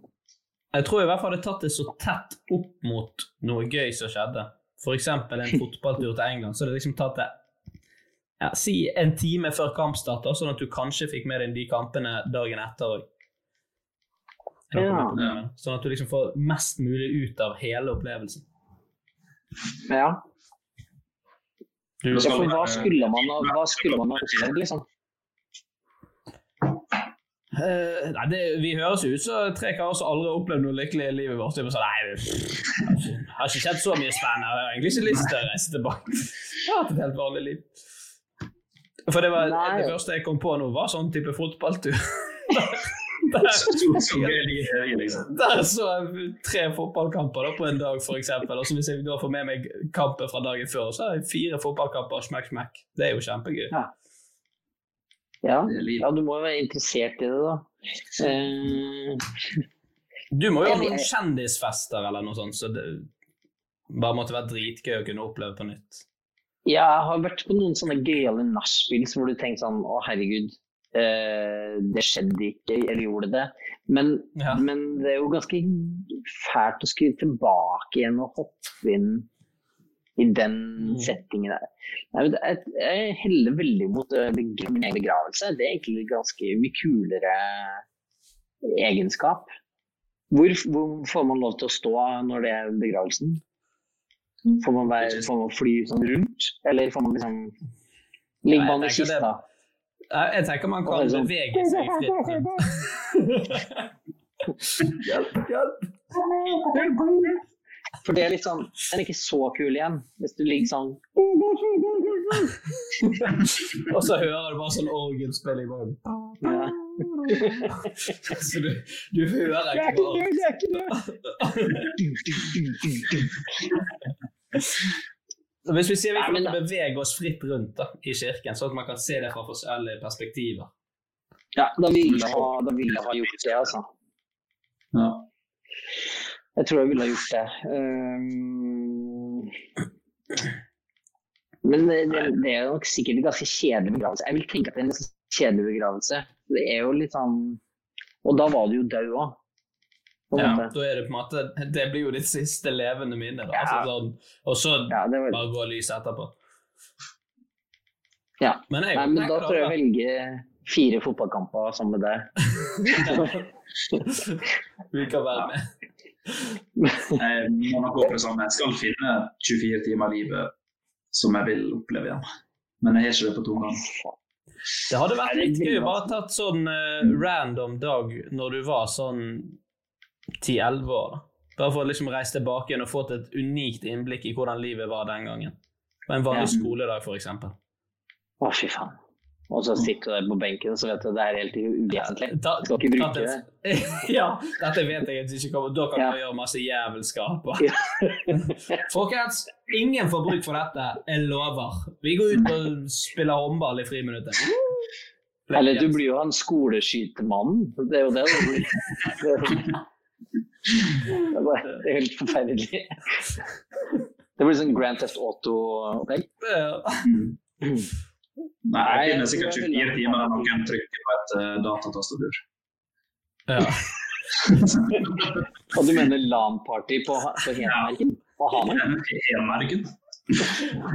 Speaker 1: Jeg tror i hvert fall jeg hadde tatt det så tett opp mot noe gøy som skjedde. F.eks. en fotballtur til England. Så hadde jeg liksom tatt det ja, si en time før kampstart, da, sånn at du kanskje fikk med deg de kampene dagen etter òg.
Speaker 3: Ja.
Speaker 1: Sånn at du liksom får mest mulig ut av hele opplevelsen.
Speaker 3: ja.
Speaker 1: Du,
Speaker 3: ja for hva skulle man ha opplevd, liksom?
Speaker 1: Uh, nei, det, vi høres ut som tre karer som aldri har opplevd noe lykkelig i livet vårt. Sånn, nei, det, jeg har ikke- har ikke skjedd så mye spennende. Jeg har egentlig ikke lyst til å reise tilbake. Jeg har hatt et helt vanlig liv. For det, var,
Speaker 3: Nei.
Speaker 1: det første jeg kom på nå, var sånn type fotballtur. der,
Speaker 2: liksom.
Speaker 1: der så jeg tre fotballkamper da, på en dag, f.eks. Og så hvis jeg da får med meg kampen fra dagen før, så har jeg fire fotballkamper, smekk, smekk. Det er jo kjempegøy.
Speaker 3: Ja.
Speaker 2: Er
Speaker 3: ja, du må jo være interessert i det, da. Uh...
Speaker 1: Du må jo ha noen kjendisfester eller noe sånt, så det bare måtte være dritgøy å kunne oppleve på nytt.
Speaker 3: Jeg har vært på noen sånne gøyale nachspiel hvor du tenker sånn Å, herregud, eh, det skjedde ikke, eller gjorde det? Men,
Speaker 1: Ja.
Speaker 3: men det er jo ganske fælt å skrive tilbake igjen og hoppe inn i den
Speaker 1: Mm.
Speaker 3: settingen der. Nei, er- Jeg heller veldig mot eh, min egen begravelse. Det er egentlig ganske mye kulere egenskap. Hvor, hvor får man lov til å stå når det er begravelsen? Får man, være, får man fly sånn rundt, eller får man liksom Ligger man i
Speaker 1: Nei, jeg tenker
Speaker 3: kista?
Speaker 1: Jeg tenker man kan
Speaker 3: sånn-
Speaker 1: bevege seg fritt. Hjelp, hjelp.
Speaker 3: For det er litt sånn Den er ikke så kul igjen, hvis du ligger sånn
Speaker 1: Og så hører du bare sånn orgelspill i bakgrunnen. Så du, du hører ikke bare Hvis vi sier vi
Speaker 3: Nei,
Speaker 1: kan bevege oss fritt rundt da, i kirken, sånn at man kan se det fra forskjellige perspektiver.
Speaker 3: ja, da ville jeg ha, da ville jeg ha gjort det, altså.
Speaker 2: Ja.
Speaker 3: Jeg tror jeg ville ha gjort det. Um... men det, det, det er nok sikkert en ganske kjedelig begravelse. Jeg vil tenke at det er en kjedelig begravelse. Det er jo litt sånn Og da var du jo død òg.
Speaker 1: Ja, da er det på en måte Det blir jo ditt siste levende minne. Da. Altså, sånn, og så
Speaker 3: Ja, var,
Speaker 1: bare gå lyset etterpå.
Speaker 3: ja.
Speaker 1: Men jeg,
Speaker 3: Nei, men
Speaker 1: jeg
Speaker 3: da tror jeg jeg velger fire fotballkamper sammen med deg.
Speaker 1: Vi kan være med.
Speaker 2: Jeg må nok gå for det samme. Jeg skal finne 24 timer av livet som jeg vil oppleve igjen. Men jeg har ikke det på tunga.
Speaker 1: Det hadde vært litt gøy å bare tatt sånn uh, random dag når du var sånn 10-11 år. da. Bare for å liksom reise tilbake igjen og få et unikt innblikk i hvordan livet var den gangen. På en vanlig
Speaker 3: Ja.
Speaker 1: skoledag, eksempel.
Speaker 3: Å, fy faen. Og så sitter du der på benken og så vet du det er helt uvesentlig.
Speaker 1: Ta-
Speaker 3: Skal ikke bruke det.
Speaker 1: ja, dette vet jeg at du ikke kommer Da kan
Speaker 3: Ja.
Speaker 1: du gjøre masse jævelskap.
Speaker 3: Ja.
Speaker 1: Folkens, ingen får bruk for dette. Jeg lover. Vi går ut og spiller håndball i friminuttet.
Speaker 3: Eller du blir jo han skoleskytemannen. Det er jo det. du blir. Det er- Det er bare- det er helt forferdelig. Det blir sånn Grand Theft Auto-opplegg.
Speaker 1: Ja.
Speaker 2: Nei, jeg finner sikkert
Speaker 3: jeg
Speaker 2: 24 timer der noen trykker på et uh, datatastatur.
Speaker 1: Ja.
Speaker 3: Og du mener LAN-party på, på Hedmarken? På Hamar?
Speaker 2: Helmerken.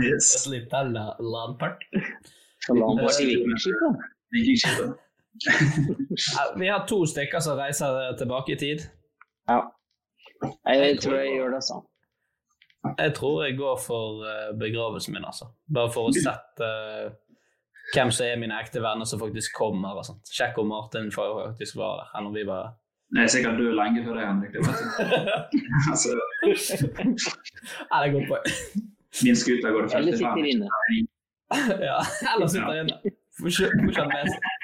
Speaker 2: Yes.
Speaker 1: Et lite.
Speaker 3: LAN-party da?
Speaker 2: Vikingskipet.
Speaker 1: Vi har to stykker som reiser tilbake i tid.
Speaker 3: Ja. Jeg tror jeg gjør det, sånn.
Speaker 1: Jeg tror jeg går for eh, begravelsen min, altså. Bare for å sette eh, hvem som er mine ekte venner som faktisk kommer. og sånt. Sjekk om Martin faktisk var der. Eller om vi var
Speaker 2: Jeg er sikkert død lenge før det, Henrik. Det altså,
Speaker 1: Ja, det er godt poeng.
Speaker 2: min scooter går det
Speaker 3: Eller
Speaker 2: 55.
Speaker 3: sitter inne.
Speaker 1: ja, eller sitter inne. Får han med seg.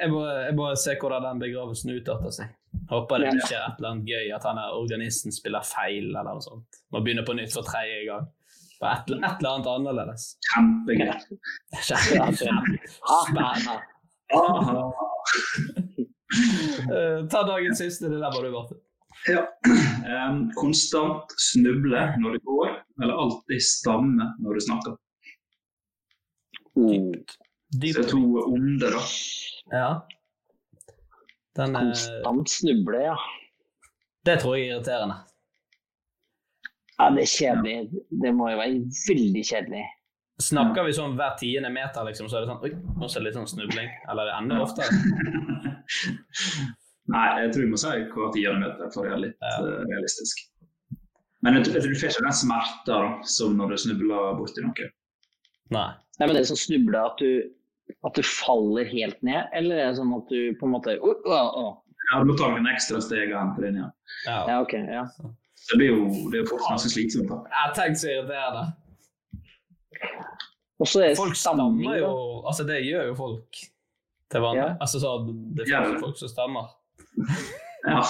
Speaker 1: Jeg, må, jeg må se hvordan den begravelsen utarter seg. Håper det ikke er et eller annet gøy at han er organisten spiller feil eller noe sånt. Må begynne på nytt for tredje gang. Bare Et, et eller annet annerledes.
Speaker 2: Kjempegøy.
Speaker 1: Spennende. Ta dagens siste dilemma, du, Martin.
Speaker 2: ja. Um, konstant snuble når du går, eller alltid stamme når du snakker.
Speaker 3: Oh,
Speaker 1: dypt.
Speaker 2: Så det er to onde, da.
Speaker 1: Ja. Den, er
Speaker 3: konstant snuble, ja.
Speaker 1: det tror jeg er irriterende.
Speaker 3: Ja, Det er kjedelig. Det må jo være veldig kjedelig.
Speaker 1: Snakker vi sånn hver tiende meter, liksom, så er det sånn Oi, nå er det litt sånn snubling. Eller er det ender oftere?
Speaker 2: Nei, jeg tror vi må si hver tiende meter for å være litt
Speaker 1: Ja.
Speaker 2: eh, realistisk. Men jeg tror jeg tror du får ikke den smerta som når du snubler borti noe.
Speaker 1: Nei.
Speaker 3: Nei, men det er sånn snuble at du, at du faller helt ned, eller er det sånn at du på en måte uh, uh, uh.
Speaker 2: Ja, Du må ta noen ekstra steg av den det.
Speaker 1: Ja.
Speaker 3: Ja, ok. ja.
Speaker 2: Det blir jo det er ganske slitsomt. da.
Speaker 1: Jeg tenker så irriterende.
Speaker 3: Og så er det
Speaker 1: Folk stammer jo. Altså, det gjør jo folk til vanlig.
Speaker 3: Ja.
Speaker 1: Altså, så det
Speaker 2: Ja.
Speaker 1: finnes jo folk som stammer.
Speaker 2: Ja,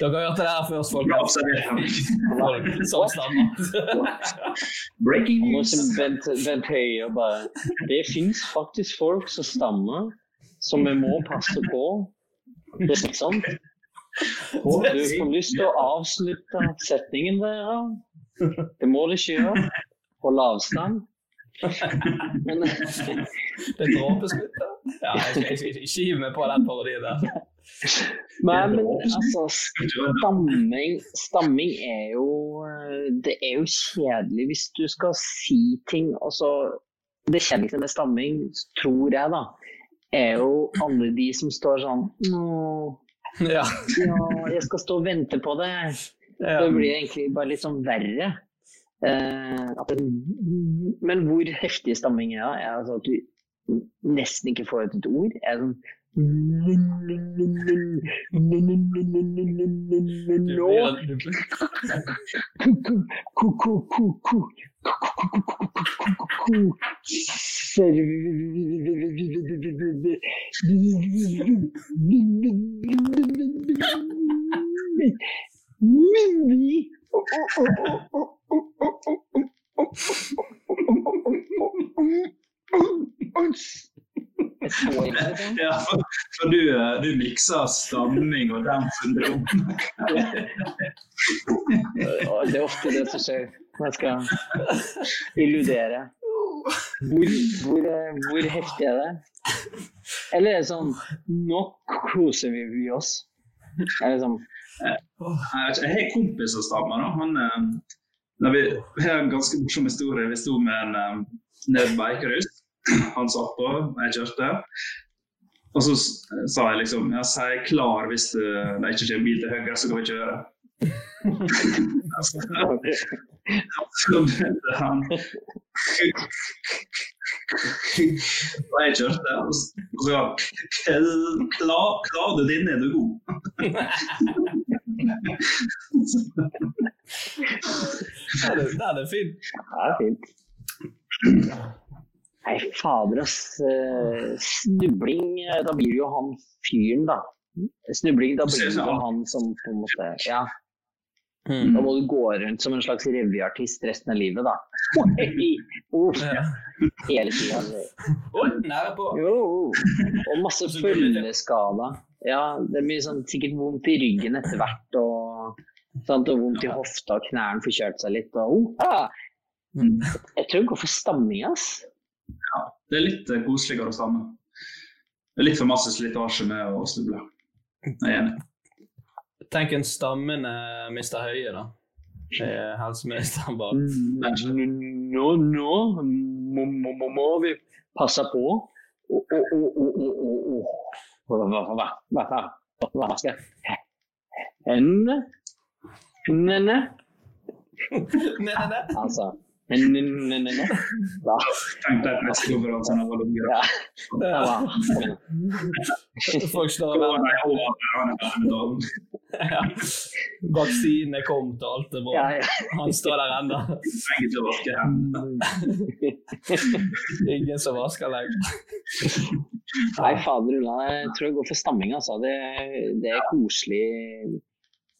Speaker 1: Dere har hørt det her først, folk.
Speaker 2: bra observert. Henrik.
Speaker 1: Folk som stammer.
Speaker 2: Breaking news!
Speaker 3: som Bent, Bent og bare Det fins faktisk folk som stammer, som vi må passe på. Det er sånn. Og du får lyst til å avslutte setningen der. Det må du ikke gjøre. På avstand. Men
Speaker 1: Det er dråpeskudd. da. Ja, jeg skal ikke, ikke, ikke hive meg på den parodien der.
Speaker 3: Nei, men altså stamming, stamming er jo Det er jo kjedelig hvis du skal si ting Altså, Det kjedeligste med stamming, tror jeg, da, er jo alle de som står sånn Nå,
Speaker 1: Ja.
Speaker 3: ja, jeg skal stå og vente på det.
Speaker 1: ja.
Speaker 3: Det blir egentlig bare litt sånn verre. Eh, at det, men hvor heftig stamming er, er altså at du nesten ikke får ut et ord. Er sånn Coucou, coucou, coucou, Mimi.
Speaker 2: Ja, for, for du, du mikser stamming og Downs syndrom.
Speaker 3: Det er ofte det som skjer når jeg skal illudere. Hvor, hvor, hvor heftig er det? Eller er det sånn Nå koser vi oss. Er det sånn
Speaker 2: Jeg har en kompis som stammer. Han, eh, vi, vi har en ganske morsom historie. Vi sto med en eh, ned på Eikerhus. Han satt på, jeg kjørte. Og så sa jeg liksom ja, si klar hvis det, det ikke kommer bil til høyre, så kan vi kjøre. Så begynte han Og jeg kjørte, og så sa han klar, klar du din, er du god?
Speaker 1: Den er, den er fin.
Speaker 3: Ja, det er fint. Nei, fader, ass. Eh, Snubling, eh, da blir det jo han fyren, da. Snubling, da blir det jo han som på en måte Ja.
Speaker 1: Mm.
Speaker 3: Da må du gå rundt som en slags revyartist resten av livet, da. oh, uff, Hele tida.
Speaker 1: På.
Speaker 3: Og masse følgeskader. Ja, det blir sånn, sikkert vondt i ryggen etter hvert, og, sant, og vondt i hofta, og knærne får seg litt. Og, oh, ah. Jeg tror hun går for stamming, ass.
Speaker 2: Det er litt eh, koseligere å stamme. Det er litt for masse slitasje med å snuble. Jeg er enig.
Speaker 1: Tenk en stammende Mr. Høie, da. Eh, Helseministeren bak.
Speaker 3: Nå, nå må, må, må, må vi passe på. Å, Vaske hendene? Nenne? Altså
Speaker 2: Pressekonferansen av alle unger.
Speaker 3: Ja.
Speaker 1: Folk står og. Ja. Vaksinen er kommet, og alt er bra.
Speaker 3: Ja, ja.
Speaker 1: Han står der ennå.
Speaker 2: Trenger ikke å vaske hendene.
Speaker 1: Ingen som vasker lenger.
Speaker 3: Nei, fader ulla. Jeg tror jeg går for stamming, altså. Det, det er koselig.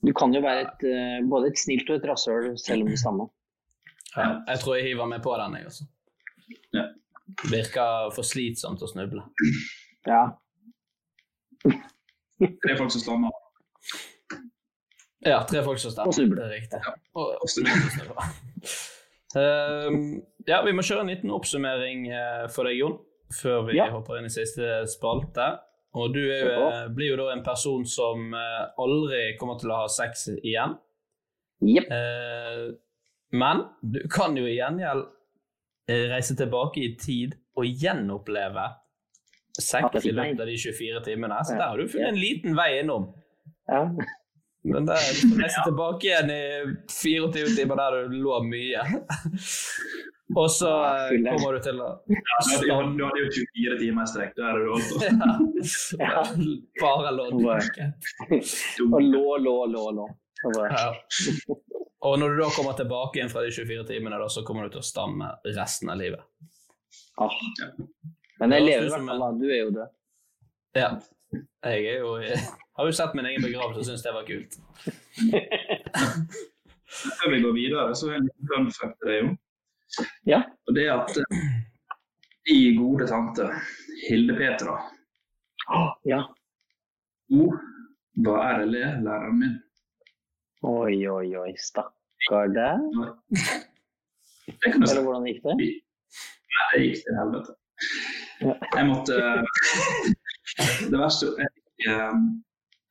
Speaker 3: Du kan jo være et, eh, både et snilt og et rasshøl selv om du stammer.
Speaker 1: Ja, jeg tror jeg hiver meg på den, jeg også.
Speaker 2: Ja.
Speaker 1: Virker for slitsomt å snuble.
Speaker 3: Ja.
Speaker 2: Det er folk som stammer.
Speaker 1: Ja, tre folk som
Speaker 3: Og
Speaker 1: stemmer.
Speaker 3: snuble.
Speaker 1: Det er riktig. Og, og snuble. Ehm, ja, vi må kjøre en liten oppsummering eh, for deg, Jon, før vi
Speaker 3: Ja.
Speaker 1: hopper inn i siste spalte. Og du er jo, eh, blir jo da en person som eh, aldri kommer til å ha sex igjen.
Speaker 3: Yep.
Speaker 1: Eh, men du kan jo i gjengjeld eh, reise tilbake i tid og gjenoppleve sex i løpet av de 24 timene. Så der har du funnet en liten vei innom.
Speaker 3: Ja.
Speaker 1: Men det er får reise tilbake igjen i 24 timer der du lå mye. Og så eh, kommer du til å
Speaker 2: Ja, du hadde jo- du hadde jo 24 timer i strekk. Da er du også.
Speaker 1: ja. Bare lå
Speaker 3: tilbake. Og lå, lå, lå, lå.
Speaker 1: Ja. Og når du da kommer tilbake igjen fra de 24 timene, da, så kommer du til å stamme resten av livet.
Speaker 3: Ah. Men jeg lever i hvert fall, da. Du er jo død.
Speaker 1: Ja. Jeg er jo har jo sett min egen begravelse og syns det var kult.
Speaker 2: Før vi går videre, så er det en fun fact til deg, jo.
Speaker 3: Ja.
Speaker 2: Og det at de i gode tante Hilde Petra,
Speaker 3: Åh, Ja.
Speaker 2: hun var RLE-læreren min.
Speaker 3: Oi, oi, oi. Stakkar deg. Eller hvordan gikk det?
Speaker 2: Nei, det gikk til helvete. Jeg måtte Det verste jeg fikk, eh,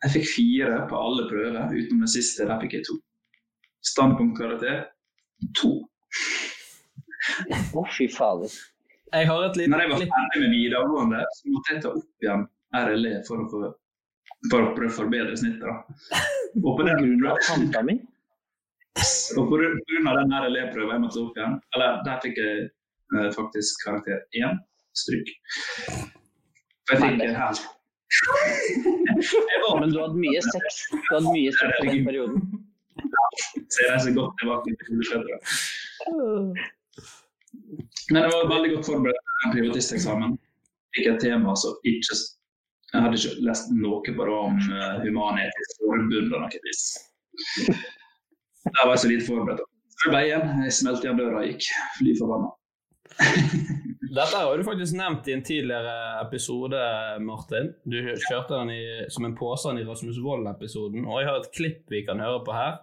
Speaker 2: jeg fikk fire på alle prøver, utenom den siste. Der fikk jeg to. Standpunktkarakter to.
Speaker 3: Å, fy fader.
Speaker 1: Jeg har et lite
Speaker 2: Når jeg var ferdig med videregående, så måtte jeg ta opp igjen RLE for å, få, for å prøve å forbedre snittet. da. Og på den
Speaker 3: grunn av tanta mi?
Speaker 2: Og på grunn av den her elevprøven jeg måtte opp igjen, eller der fikk jeg eh, faktisk karakter én, stryk. Jeg fikk en helt
Speaker 3: Men du hadde mye sex. Du hadde mye sex i den perioden.
Speaker 2: Så jeg reiser godt tilbake til skoleskjøttet. Men jeg var veldig godt forberedt til en privatisteksamen. Fikk et tema som ikke Jeg hadde ikke lest noe på det om uh, Human-Etisk Forbund eller noe vis. Der var jeg så lite forberedt. Så det ble igjen. Jeg smelte igjen døra og gikk. Fly forbanna.
Speaker 1: Dette har du faktisk nevnt i en tidligere episode, Martin. Du kjørte den i, som en påstand i Rasmus Wold-episoden. Og jeg har et klipp vi kan høre på her,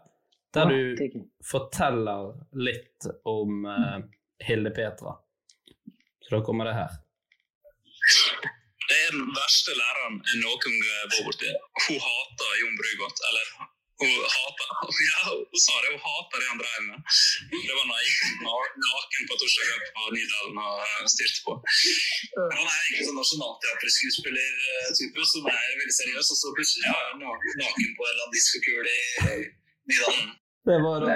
Speaker 1: der du forteller litt om uh, Hilde Petra. Så da kommer det her.
Speaker 7: Er den verste læreren jeg noen gang har vært borti. Hun hater Jon Brugodt. Eller hun hater Ja, hun sa det. Hun hater det han drev med. Det var da jeg gikk naken på torsdag på Nydalen og styrte på. Han er egentlig sånn nasjonalteaterskuespiller-type som er veldig seriøs, og så plutselig er han naken på en eller annen diskokule i Nydalen.
Speaker 1: Det var
Speaker 2: det.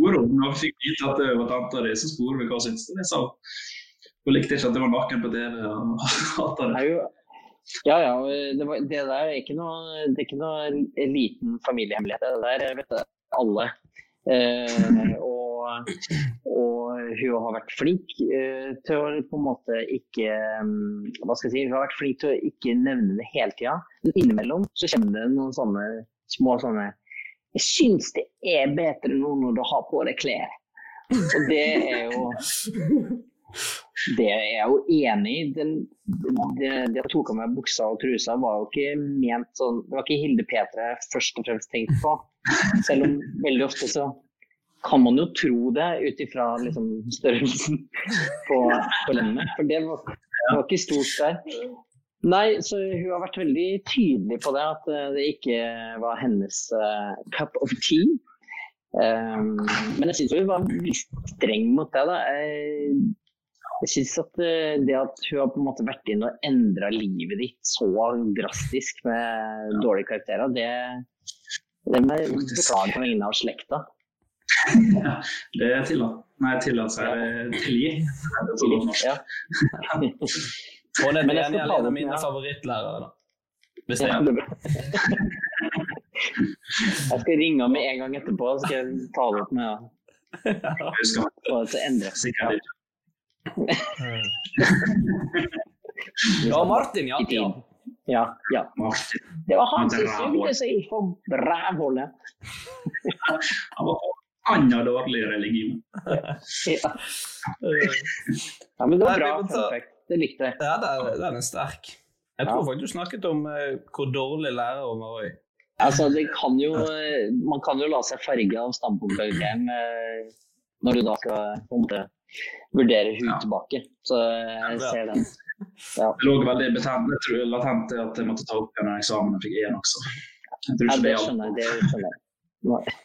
Speaker 2: Moro. Når vi fikk vite at det var tanta di, så spurte vi hva hun syntes. Det sa hun. Likte ikke at det var naken på TV. og hata det.
Speaker 3: Ja, ja. Det, var, det, der er ikke noe, det er ikke noe liten familiehemmelighet. Det der vet alle. Eh, og, og, hun har vært flink eh, til å på en måte ikke Hva skal jeg si? Hun har vært flink til å ikke nevne det hele tida. Men innimellom så kommer det noen sånne små sånne Jeg syns det er bedre nå når du har på deg klær. Og det er jo det er jeg jo enig i. Det, det jeg tok av meg buksa og trusa, var jo ikke ment sånn Det var ikke Hilde Petre jeg først og fremst tenkte på. Selv om veldig ofte så kan man jo tro det ut ifra liksom, størrelsen på, på lemmet. For det var, det var ikke stort der. Nei, så hun har vært veldig tydelig på det, at eh, det ikke var hennes uh, cup of tea. Um, men jeg syns hun var streng mot det. da. Jeg, jeg syns at eh, det at hun har på en måte vært inn og endra livet ditt så drastisk med dårlige karakterer, det, det må jeg beklage på vegne av slekta.
Speaker 2: Ja, det er tillatt. Nei, tillatt seg tilgi.
Speaker 1: Ja. det er en av mine favorittlærere, da. Hvis det er.
Speaker 3: Jeg skal ringe med en gang etterpå, så skal jeg ta det opp med henne. Få
Speaker 1: ja, Martin, ja.
Speaker 3: ja. Ja, ja. Det var han som sugde seg for rævhullet.
Speaker 2: han var anna dårlig religion.
Speaker 3: ja. ja, men det var bra. Perfekt. Det likte jeg.
Speaker 1: Ja, den er sterk. Jeg tror faktisk du snakket om uh, hvor dårlig lærer hun var òg.
Speaker 3: Altså, det kan jo, man kan jo la seg farge av standpunktkarakteren uh, når du da skal på en måte vurdere hun ja. tilbake. Så jeg ser den.
Speaker 2: Ja. Det lå veldig betent, jeg tror, latent til at jeg måtte ta opp en eksamen jeg fikk én også.
Speaker 3: Jeg tror ikke ja, det skjønner jeg. Det skjønner jeg.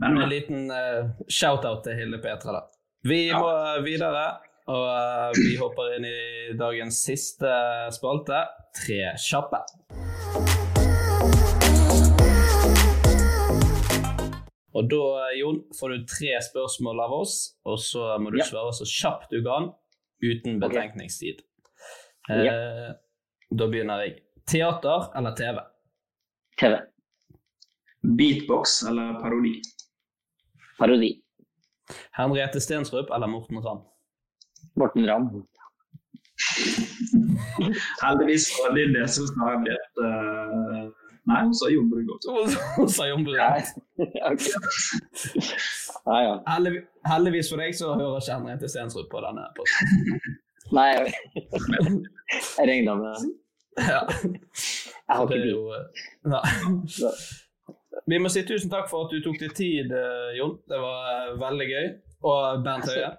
Speaker 1: Men en liten uh, shout-out til Hilde Petra, da. Vi må videre, og uh, vi hopper inn i dagens siste spalte. Tre kjappe. Og da, Jon, får du tre spørsmål av oss, og så må du ja. svare så kjapt du kan, uten betenkningstid. Okay. Ja. Eh, da begynner jeg. Teater eller TV?
Speaker 3: TV.
Speaker 2: Beatbox eller parodi?
Speaker 3: Parodi.
Speaker 1: Henriette Stensrup eller Morten Ramm?
Speaker 3: Morten Ramm.
Speaker 2: Heldigvis for din del så sa Henriette uh, Nei, hun sa Jon Brugodt.
Speaker 1: Hun sa Jon Nei,
Speaker 3: ja, Heldig,
Speaker 1: Heldigvis for deg så hører ikke Henriette Stensrud på denne posten.
Speaker 3: Nei, jeg, jeg regna med det.
Speaker 1: Ja.
Speaker 3: Jeg har ikke bil.
Speaker 1: Nei. Vi må si tusen takk for at du tok deg tid, eh, Jon. Det var eh, veldig gøy. Og Bernt Høie.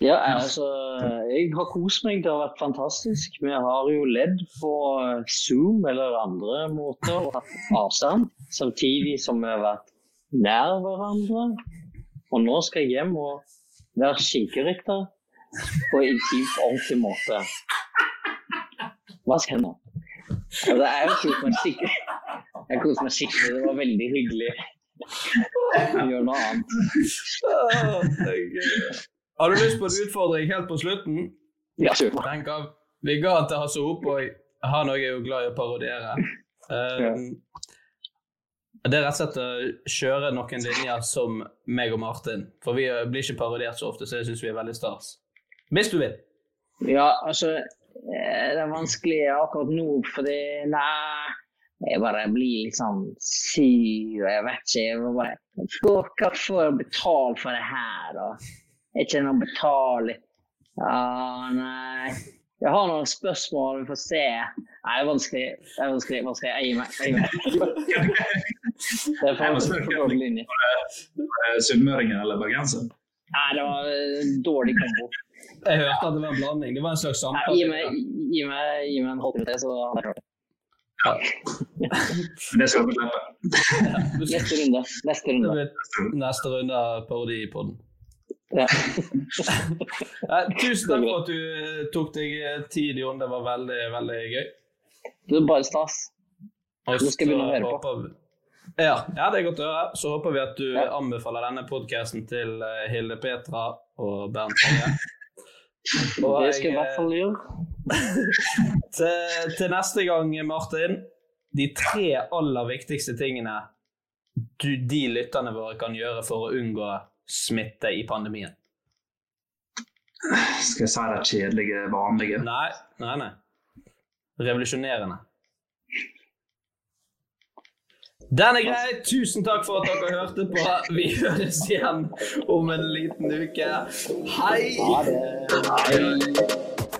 Speaker 3: Ja, altså, jeg har kost meg. Det har vært fantastisk. Vi har jo ledd på Zoom eller andre måter og hatt avstand, samtidig som vi har vært nær hverandre. Og nå skal jeg hjem og være skinkerytter på intimt, ordentlig måte. Hva skal jeg nå? Ja, det er jo kost meg skikkelig. Jeg koser meg skikkelig. Det var veldig hyggelig. Gjør noe annet.
Speaker 1: Har du lyst på en utfordring helt på slutten?
Speaker 3: Ja, sure. Tenk
Speaker 1: av. vi ga den til Hasse Hope, og han òg er jo glad i å parodiere. Um, det er rett og slett å kjøre noen linjer som meg og Martin. For vi blir ikke parodiert så ofte, så jeg syns vi er veldig stas. Hvis du vil.
Speaker 3: Ja, altså eh, Det er vanskelig akkurat nå, fordi Nei. Jeg bare blir litt sånn sur, jeg vet ikke. Jeg bare, Hva får jeg betalt for det her, da? Er ikke noe betaling? Ja, nei Jeg har noen spørsmål, vi får se. Nei, det er vanskelig. Det er vanskelig. vanskelig. Jeg gir meg. Jeg gir meg. Det er for, linje.
Speaker 2: Sunnmøringen eller bergenseren?
Speaker 3: Nei, det var en dårlig kombo.
Speaker 1: Jeg hørte at det var en blanding. Det var en slags samtale.
Speaker 3: Gi meg, gi meg, gi meg en halvtime til, så hadde jeg klart det.
Speaker 2: Ja. det skal vi slippe.
Speaker 3: Neste runde. Neste runde.
Speaker 1: neste runde av parodipodden.
Speaker 3: Ja.
Speaker 1: Eh, Tusen takk for at du eh, tok deg eh, tid, Jon. Det var veldig, veldig gøy.
Speaker 3: Det er bare stas. Nå skal vi begynne å høre på.
Speaker 1: Ja, ja, det er godt å høre. Så håper vi at du anbefaler denne podkasten til Hilde Petra og Bernt Høie.
Speaker 3: Det skal jeg i hvert fall gjøre.
Speaker 1: til, til neste gang, Martin. De tre aller viktigste tingene du, de lytterne våre kan gjøre for å unngå smitte i pandemien.
Speaker 2: Skal jeg si det kjedelige, vanlige?
Speaker 1: Nei, nei, nei. Revolusjonerende. Den er grei. Tusen takk for at dere hørte på. Vi høres igjen om en liten uke. Hei!
Speaker 3: Ha det. Hei.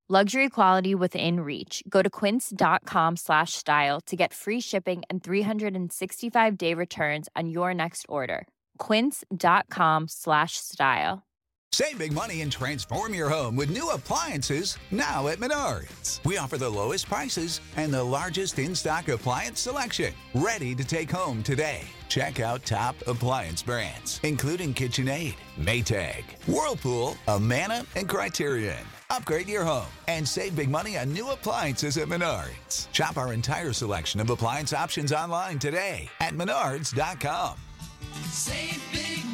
Speaker 5: Luxury quality within reach. Go to quince.com slash style to get free shipping and 365 day returns on your next order. Quince.com slash style.
Speaker 8: Save big money and transform your home with new appliances now at Menards. We offer the lowest prices and the largest in stock appliance selection. Ready to take home today. Check out top appliance brands, including KitchenAid, Maytag, Whirlpool, Amana, and Criterion. Upgrade your home and save big money on new appliances at Menards. Shop our entire selection of appliance options online today at menards.com.
Speaker 9: Save big